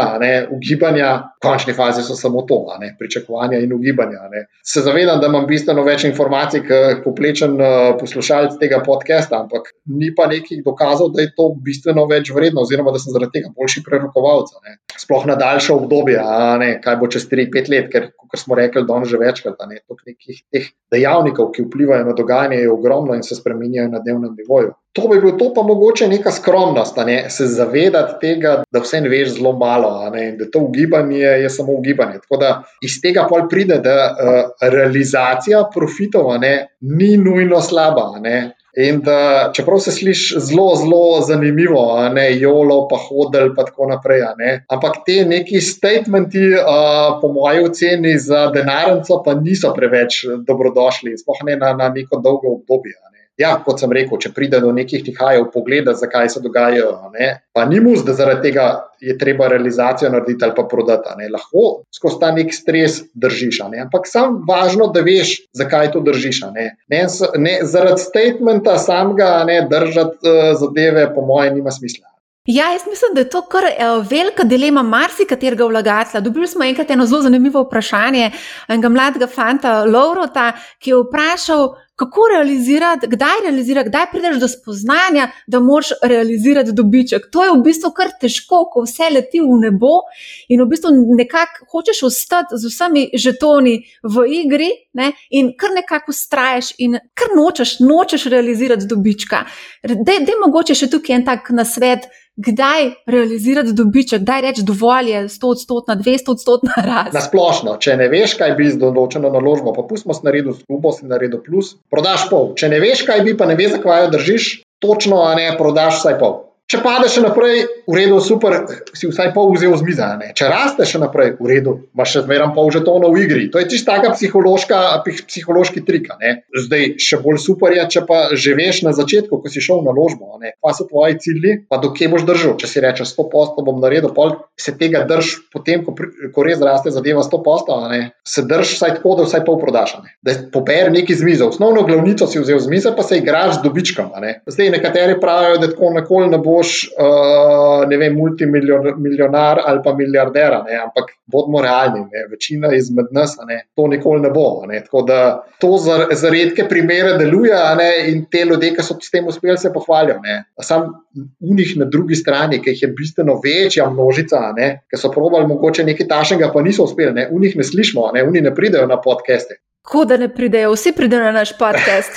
ugibanja, v končni fazi so samo to, ne, pričakovanja in ugibanja. Ne. Se zavedam, da imam bistveno več informacij, kot poplečen uh, poslušalec tega podcasta, ampak ni pa nekih dokazov, da je to bistveno več vredno, oziroma da sem zaradi tega boljši prerokovalec. Sploh na daljše obdobje, ne, kaj bo čez 3-5 let, ker, smo rekli, da je že večkrat, da je nekih teh dejavnikov, ki vplivajo na dogajanje, je ogromno in se spremenjajo na dnevnem nivoju. To bi bilo to, pa mogoče neka skromnost, ne? se zavedati tega, da vse ne veš zelo malo in da to ugibanje je samo ugibanje. Tako da iz tega pol pride, da uh, realizacija profitov ne, ni nujno slaba. Ne? In da, čeprav se sliši zelo, zelo zanimivo, ne jolo, pa hodel, pa tako naprej. Ampak te neki statementi, uh, po mojem oceni, za denarnico, pa niso preveč dobrodošli, sploh ne na, na neko dolgo obdobje. Ja, kot sem rekel, če pride do nekih tihajev, pogleda, zakaj se dogajajo, ne, pa ni mus, da zaradi tega je treba realizacijo narediti ali pa prodati. Ne. Lahko skozi ta nek stres držiš, ne. ampak sam važno, da veš, zakaj to držiš. Ne. Ne, ne, zaradi statementa samega ne držati uh, zadeve, po mojem, nima smisla. Ja, jaz mislim, da je to kar uh, velika dilema marsikaterega vlagatelja. Dobili smo enkrat eno zelo zanimivo vprašanje enega mladega fanta, Laurota, ki je vprašal, kako realizirati, kdaj realizirati, kdaj prideš do spoznanja, da moraš realizirati dobiček. To je v bistvu kar težko, ko vse leti v nebo in v bistvu nekako hočeš ostati z vsemi žetoni v igri ne, in kar nekako ustraješ in kar nočeš, nočeš realizirati dobička. Da je mogoče še tukaj en tak nasvet kdaj realizirati dobiček, kdaj reči dovolj je 100 odstotna, 200 odstotna rast. Na splošno, če ne veš, kaj bi z določeno naložbo, pa pustimo s naredil skupo, si naredil plus, prodaš pol. Če ne veš, kaj bi, pa ne veš, zakaj jo držiš, točno, a ne prodaš vsaj pol. Če padeš naprej, v redu, super, si vsaj pol vzel z mize. Če rasteš naprej, v redu, imaš še zmeraj pol žetonov v igri. To je čisto taka psihološki trik. Zdaj, še bolj super je, če pa že veš na začetku, ko si šel na ložbo, pa so tvoji cilji, pa do kje boš držal. Če si rečeš 100 posto, bom naredil, pol se tega drž, potem, ko, ko res raste zadeva 100 posto, se drž vsaj tako, da vsaj pol prodaš. Da pober neki z mize. Osnovno glavnico si vzel z mize, pa se igraš z dobičkom. Ne? Zdaj, nekateri pravijo, da tako nikoli ne bo boš, uh, ne vem, multimilionar ali pa milijarder, ampak bodimo realni, ne? večina izmed nas ne? to nikoli ne bo. Ne? Tako da to za, za redke primere deluje ne? in te ljudje, ki so s tem uspeli, se pohvalijo. Sam v njih na drugi strani, ki jih je bistveno večja množica, ki so probali mogoče nekaj tašnega, pa niso uspeli, v njih ne slišimo, v njih ne pridejo na podcaste. Kako da ne pridejo, vsi pridejo na naš podcast.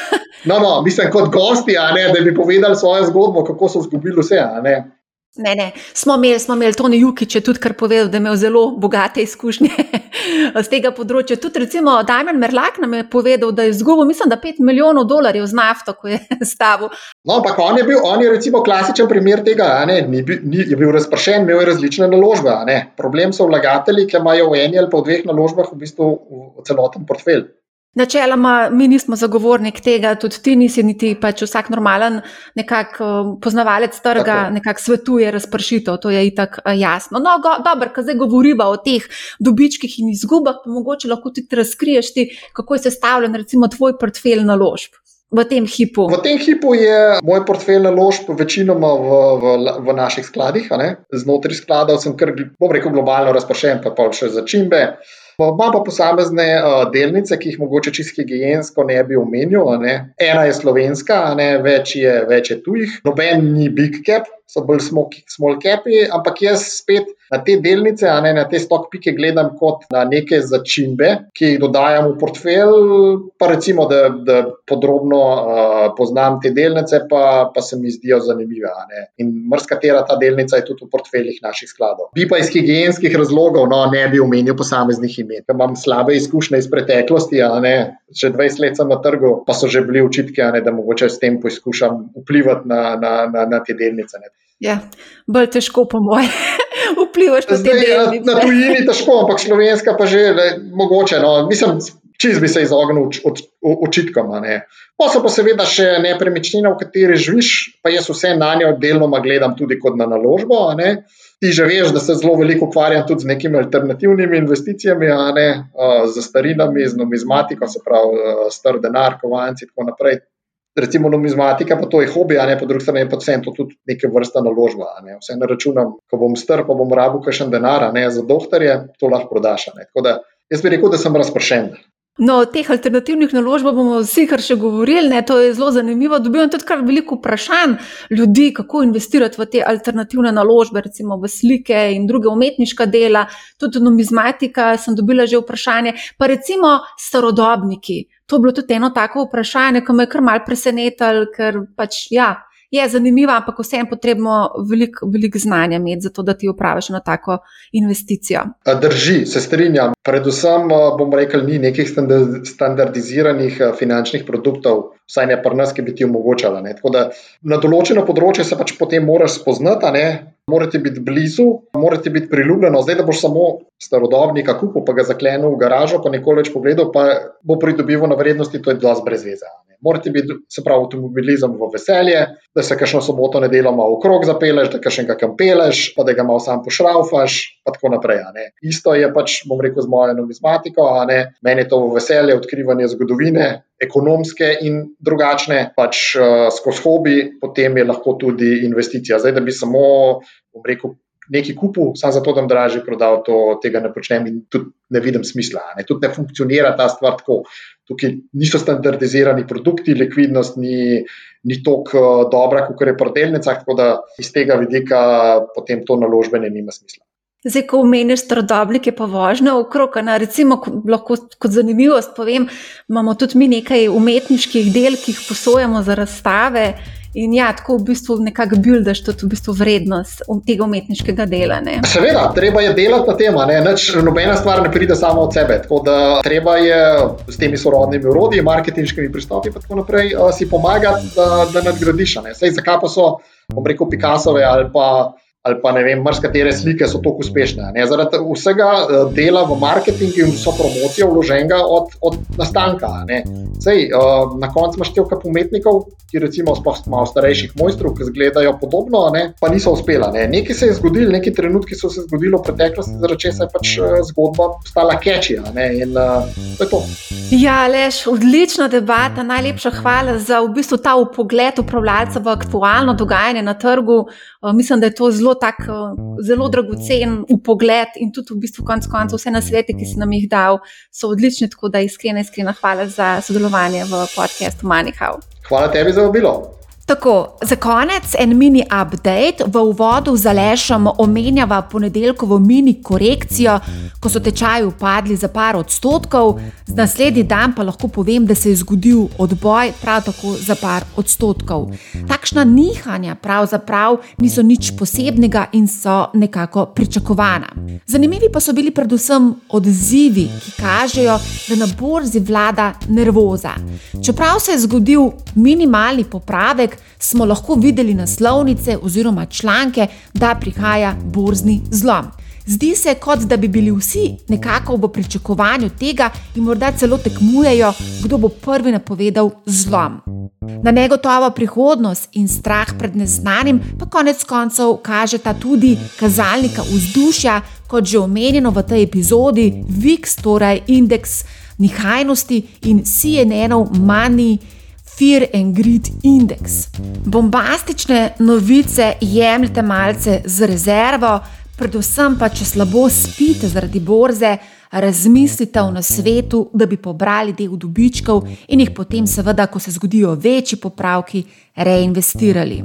no, no, mislim, kot gosti, ne, da bi povedali svojo zgodbo, kako so izgubili vse. Ne, ne, smo imeli, smo imeli Tony Jukič, je tudi kar povedal, da je imel zelo bogate izkušnje z tega področja. Tudi, recimo, Damien Merlak nam je povedal, da je izgubil, mislim, da 5 milijonov dolarjev z nafto, ko je stavil. No, ampak on je bil, on je recimo klasičen primer tega, ne, ni, ni, je bil razpršen, imel je različne naložbe. Problem so vlagatelji, ki imajo v eni ali pa v dveh naložbah v bistvu celoten portfelj. Načeloma, mi nismo zagovornik tega, tudi ti nisi, niti pač vsak normalen nekak, um, poznavalec trga, nekako svetuje razpršitev, to je itak uh, jasno. No, go, dobro, ko zdaj govoriva o teh dobičkih in izgubah, pa mogoče lahko tudi razkriješ ti, kako je sestavljen, recimo, tvoj portfelj naložb. V tem hipu. V tem hipu je moj portfelj naložb večinoma v, v, v naših skladih. Znotraj skladov sem, kar, bom rekel, globalno razpršen, pa pa še začimbe. Imamo pa posamezne uh, delnice, ki jih mogoče čisto higijensko ne bi omenil. Ne. Ena je slovenska, ne, več, je, več je tujih, noben ni big cap, so bolj small capi, ampak jaz spet na te delnice, a ne na te stock pike gledam kot na neke začimbe, ki jih dodajam v portfelj, pa recimo, da, da podrobno uh, poznam te delnice, pa, pa se mi zdijo zanimive. In mrzkatera ta delnica je tudi v portfeljih naših skladov. Bi pa iz higijenskih razlogov no, ne bi omenil posameznih imen. Imam slabe izkušnje iz preteklosti, že 20 let sem na trgu, pa so že bili očitki, da mogoče s tem poskušam vplivati na, na, na, na te delnice. Ne. Ja, bolj težko, po mojem, vplivaš na te delnice. Na tujini težko, ampak slovenska pa že le, mogoče. No, mislim, čez bi se izognil očitkom. Pa so pa seveda še nepremičnina, v kateri živiš, pa jaz vse na njo deloma gledam tudi kot na naložbo. Ti že veš, da se zelo veliko ukvarjam tudi z nekimi alternativnimi investicijami, z starinami, z numizmatiko, se pravi, star denar, kovanci in tako naprej. Recimo numizmatika, pa to je hobi, a ne po drugi strani pa vse to tudi neke vrste naložba. Ne. Vse ne računam, ko bom strp, pa bom rabu kakšen denar, ne za doktorje, to lahko prodaš. Tako da jaz bi rekel, da sem razpršen. No, o teh alternativnih naložbah bomo vsi kar še govorili, ne? to je zelo zanimivo. Dobivam tudi kar veliko vprašanj ljudi, kako investirati v te alternativne naložbe, recimo v slike in druge umetniška dela, tudi numizmatika. Sem dobila že vprašanje, pa recimo starodobniki. To je bilo tudi eno tako vprašanje, ki me je kar mal presenetilo, ker pač ja je zanimiva, ampak vseeno potrebno veliko velik znanja imeti, zato da ti upraviš na tako investicijo. Drži, se strinjam. Predvsem bom rekel, ni nekih standardiziranih finančnih produktov, vsaj ne pri nas, ki bi ti omogočala. Ne. Tako da na določeno področje se pač potem moraš spoznati, morate biti blizu, morate biti priljubljeno. Zdaj, da boš samo starodobnika kupil, pa ga zaklenil v garažo, pa nikoli več pogledal, pa bo pridobival na vrednosti, to je dosti brez veze. Morate biti, se pravi, avtomobilizem v veselje, da se kakšno soboto nedeljoma v krog zapeleš, da kakšnega kampeleš, pa da ga malo sam pošraufaš, pa tako naprej. Isto je pač, bom rekel, z mojo numizmatiko. Meni je to v veselje odkrivanje zgodovine, ekonomske in drugačne, pač uh, skozi hobi, potem je lahko tudi investicija. Zdaj, da bi samo, bom rekel, nekaj kupil, samo zato, da bom dražje prodal, to, tega ne počnem in tudi ne vidim smisla. Ne. Tudi ne funkcionira ta stvar tako. Tukaj niso standardizirani produkti, likvidnost ni, ni tako uh, dobra, kot je pri delnicah, tako da iz tega vidika potem to naložbene nima smisla. Zdaj, ko omeniš starodobnike, pa vožnja okrog, na, recimo, lahko kot zanimivost povem, imamo tudi mi nekaj umetniških del, ki jih posojamo za razstave. In ja, tako v bistvu nekako buildaš tudi v bistvu vrednost tega umetniškega dela. Ne. Seveda, treba je delati na tem, nobena stvar ne pride samo od sebe. Tako da treba je s temi sorodnimi urodji, marketinškimi pristopi in tako naprej si pomagati, da, da nadgradiš. Sej, zakaj pa so, bom rekel, Picassove ali pa ali pa ne vem, marsikere slike so tako uspešne. Ne? Zaradi vsega eh, dela v marketingu in vso promocijo vloženega od, od nastanka. Sej, uh, na koncu imaš nekaj umetnikov, ki recimo malo starejših mojstrov, ki izgledajo podobno, ne? pa niso uspela. Ne? Nekaj se je zgodilo, neki trenutki so se zgodili v preteklosti, zaradi česa je pač uh, zgodba postala kečija. In uh, to je to. Ja, lež, odlična debata, najlepša hvala za v bistvu ta upogled upravljalca v aktualno dogajanje na trgu. Mislim, da je to zelo tak uh, zelo dragocen upogled in tudi v bistvu konec koncev vse na svete, ki si nam jih dal, so odlični. Tako da iskrena, iskrena hvala za sodelovanje v podkastu Manihau. Hvala tebi za obilo. Tako, za konec en mini update. V uvodu za lešem omenjava ponedeljkovo mini korekcijo, ko so tečaji upadli za par odstotkov, z naslednji dan pa lahko povem, da se je zgodil odboj prav tako za par odstotkov. Takšna nihanja pravzaprav niso nič posebnega in so nekako pričakovana. Zanimivi pa so bili predvsem odzivi, ki kažejo, da na borzi vlada nervoza. Čeprav se je zgodil minimalni popravek, smo lahko videli naslovnice oziroma članke, da prihaja borzni zlom. Zdi se, kot da bi bili vsi nekako v pričakovanju tega in morda celo tekmujejo, kdo bo prvi napovedal zlom. Na negotovo prihodnost in strah pred neznanim pa konec koncev kažeta tudi kazalnika vzdušja, kot že omenjeno v tej epizodi, VIX, torej indeks nihajnosti in CNN-ov manj. Fear and Greed Index. Bombastične novice jemljite malce z rezervo, predvsem pa, če slabo spite zaradi borze, razmislite o nasvetu, da bi pobrali del dobičkov in jih potem, seveda, ko se zgodijo večji popravki, reinvestirali.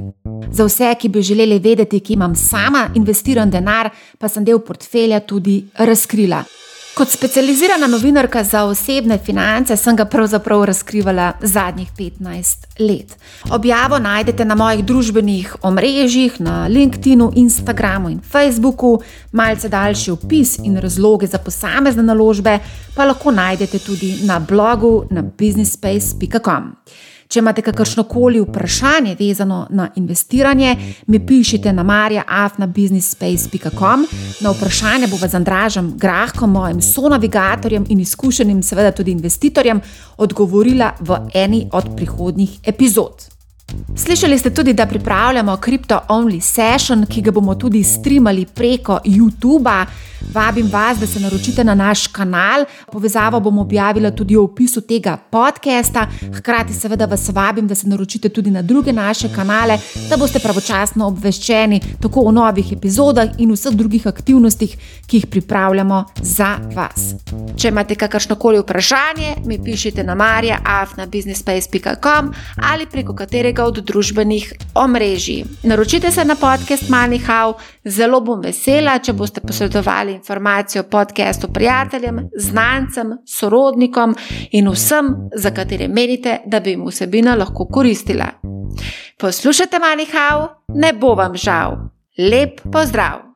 Za vse, ki bi želeli vedeti, ki imam sama investiran denar, pa sem del portfelja tudi razkrila. Kot specializirana novinarka za osebne finance sem ga pravzaprav razkrivala zadnjih 15 let. Objavo najdete na mojih družbenih omrežjih, na LinkedIn, Instagramu in Facebooku, malce daljši opis in razloge za posamezne naložbe pa lahko najdete tudi na blogu na businessspace.com. Če imate kakršno koli vprašanje vezano na investiranje, mi pišite na marjaafnabusinessspace.com. Na vprašanje bo z Andražem Grahkom, mojim sonavigatorjem in izkušenim, seveda tudi investitorjem, odgovorila v eni od prihodnjih epizod. Slišali ste tudi, da pripravljamo Crypto Only Session, ki ga bomo tudi streamali preko YouTube. Vabim vas, da se naročite na naš kanal. Povezavo bom objavila tudi v opisu tega podcasta. Hkrati, seveda, vas vabim, da se naročite tudi na druge naše kanale, da boste pravočasno obveščeni tako o novih epizodah in vseh drugih aktivnostih, ki jih pripravljamo za vas. Če imate kakršno koli vprašanje, mi pišite na marja.afnabusinessspace.com ali preko katerega od družbenih omrežij. Naročite se na podcast Manihau, zelo bom vesela, če boste posredovali informacijo o podkastu prijateljem, znancem, sorodnikom in vsem, za katere menite, da bi jim vsebina lahko koristila. Poslušajte Manihau, ne bo vam žal. Lep pozdrav!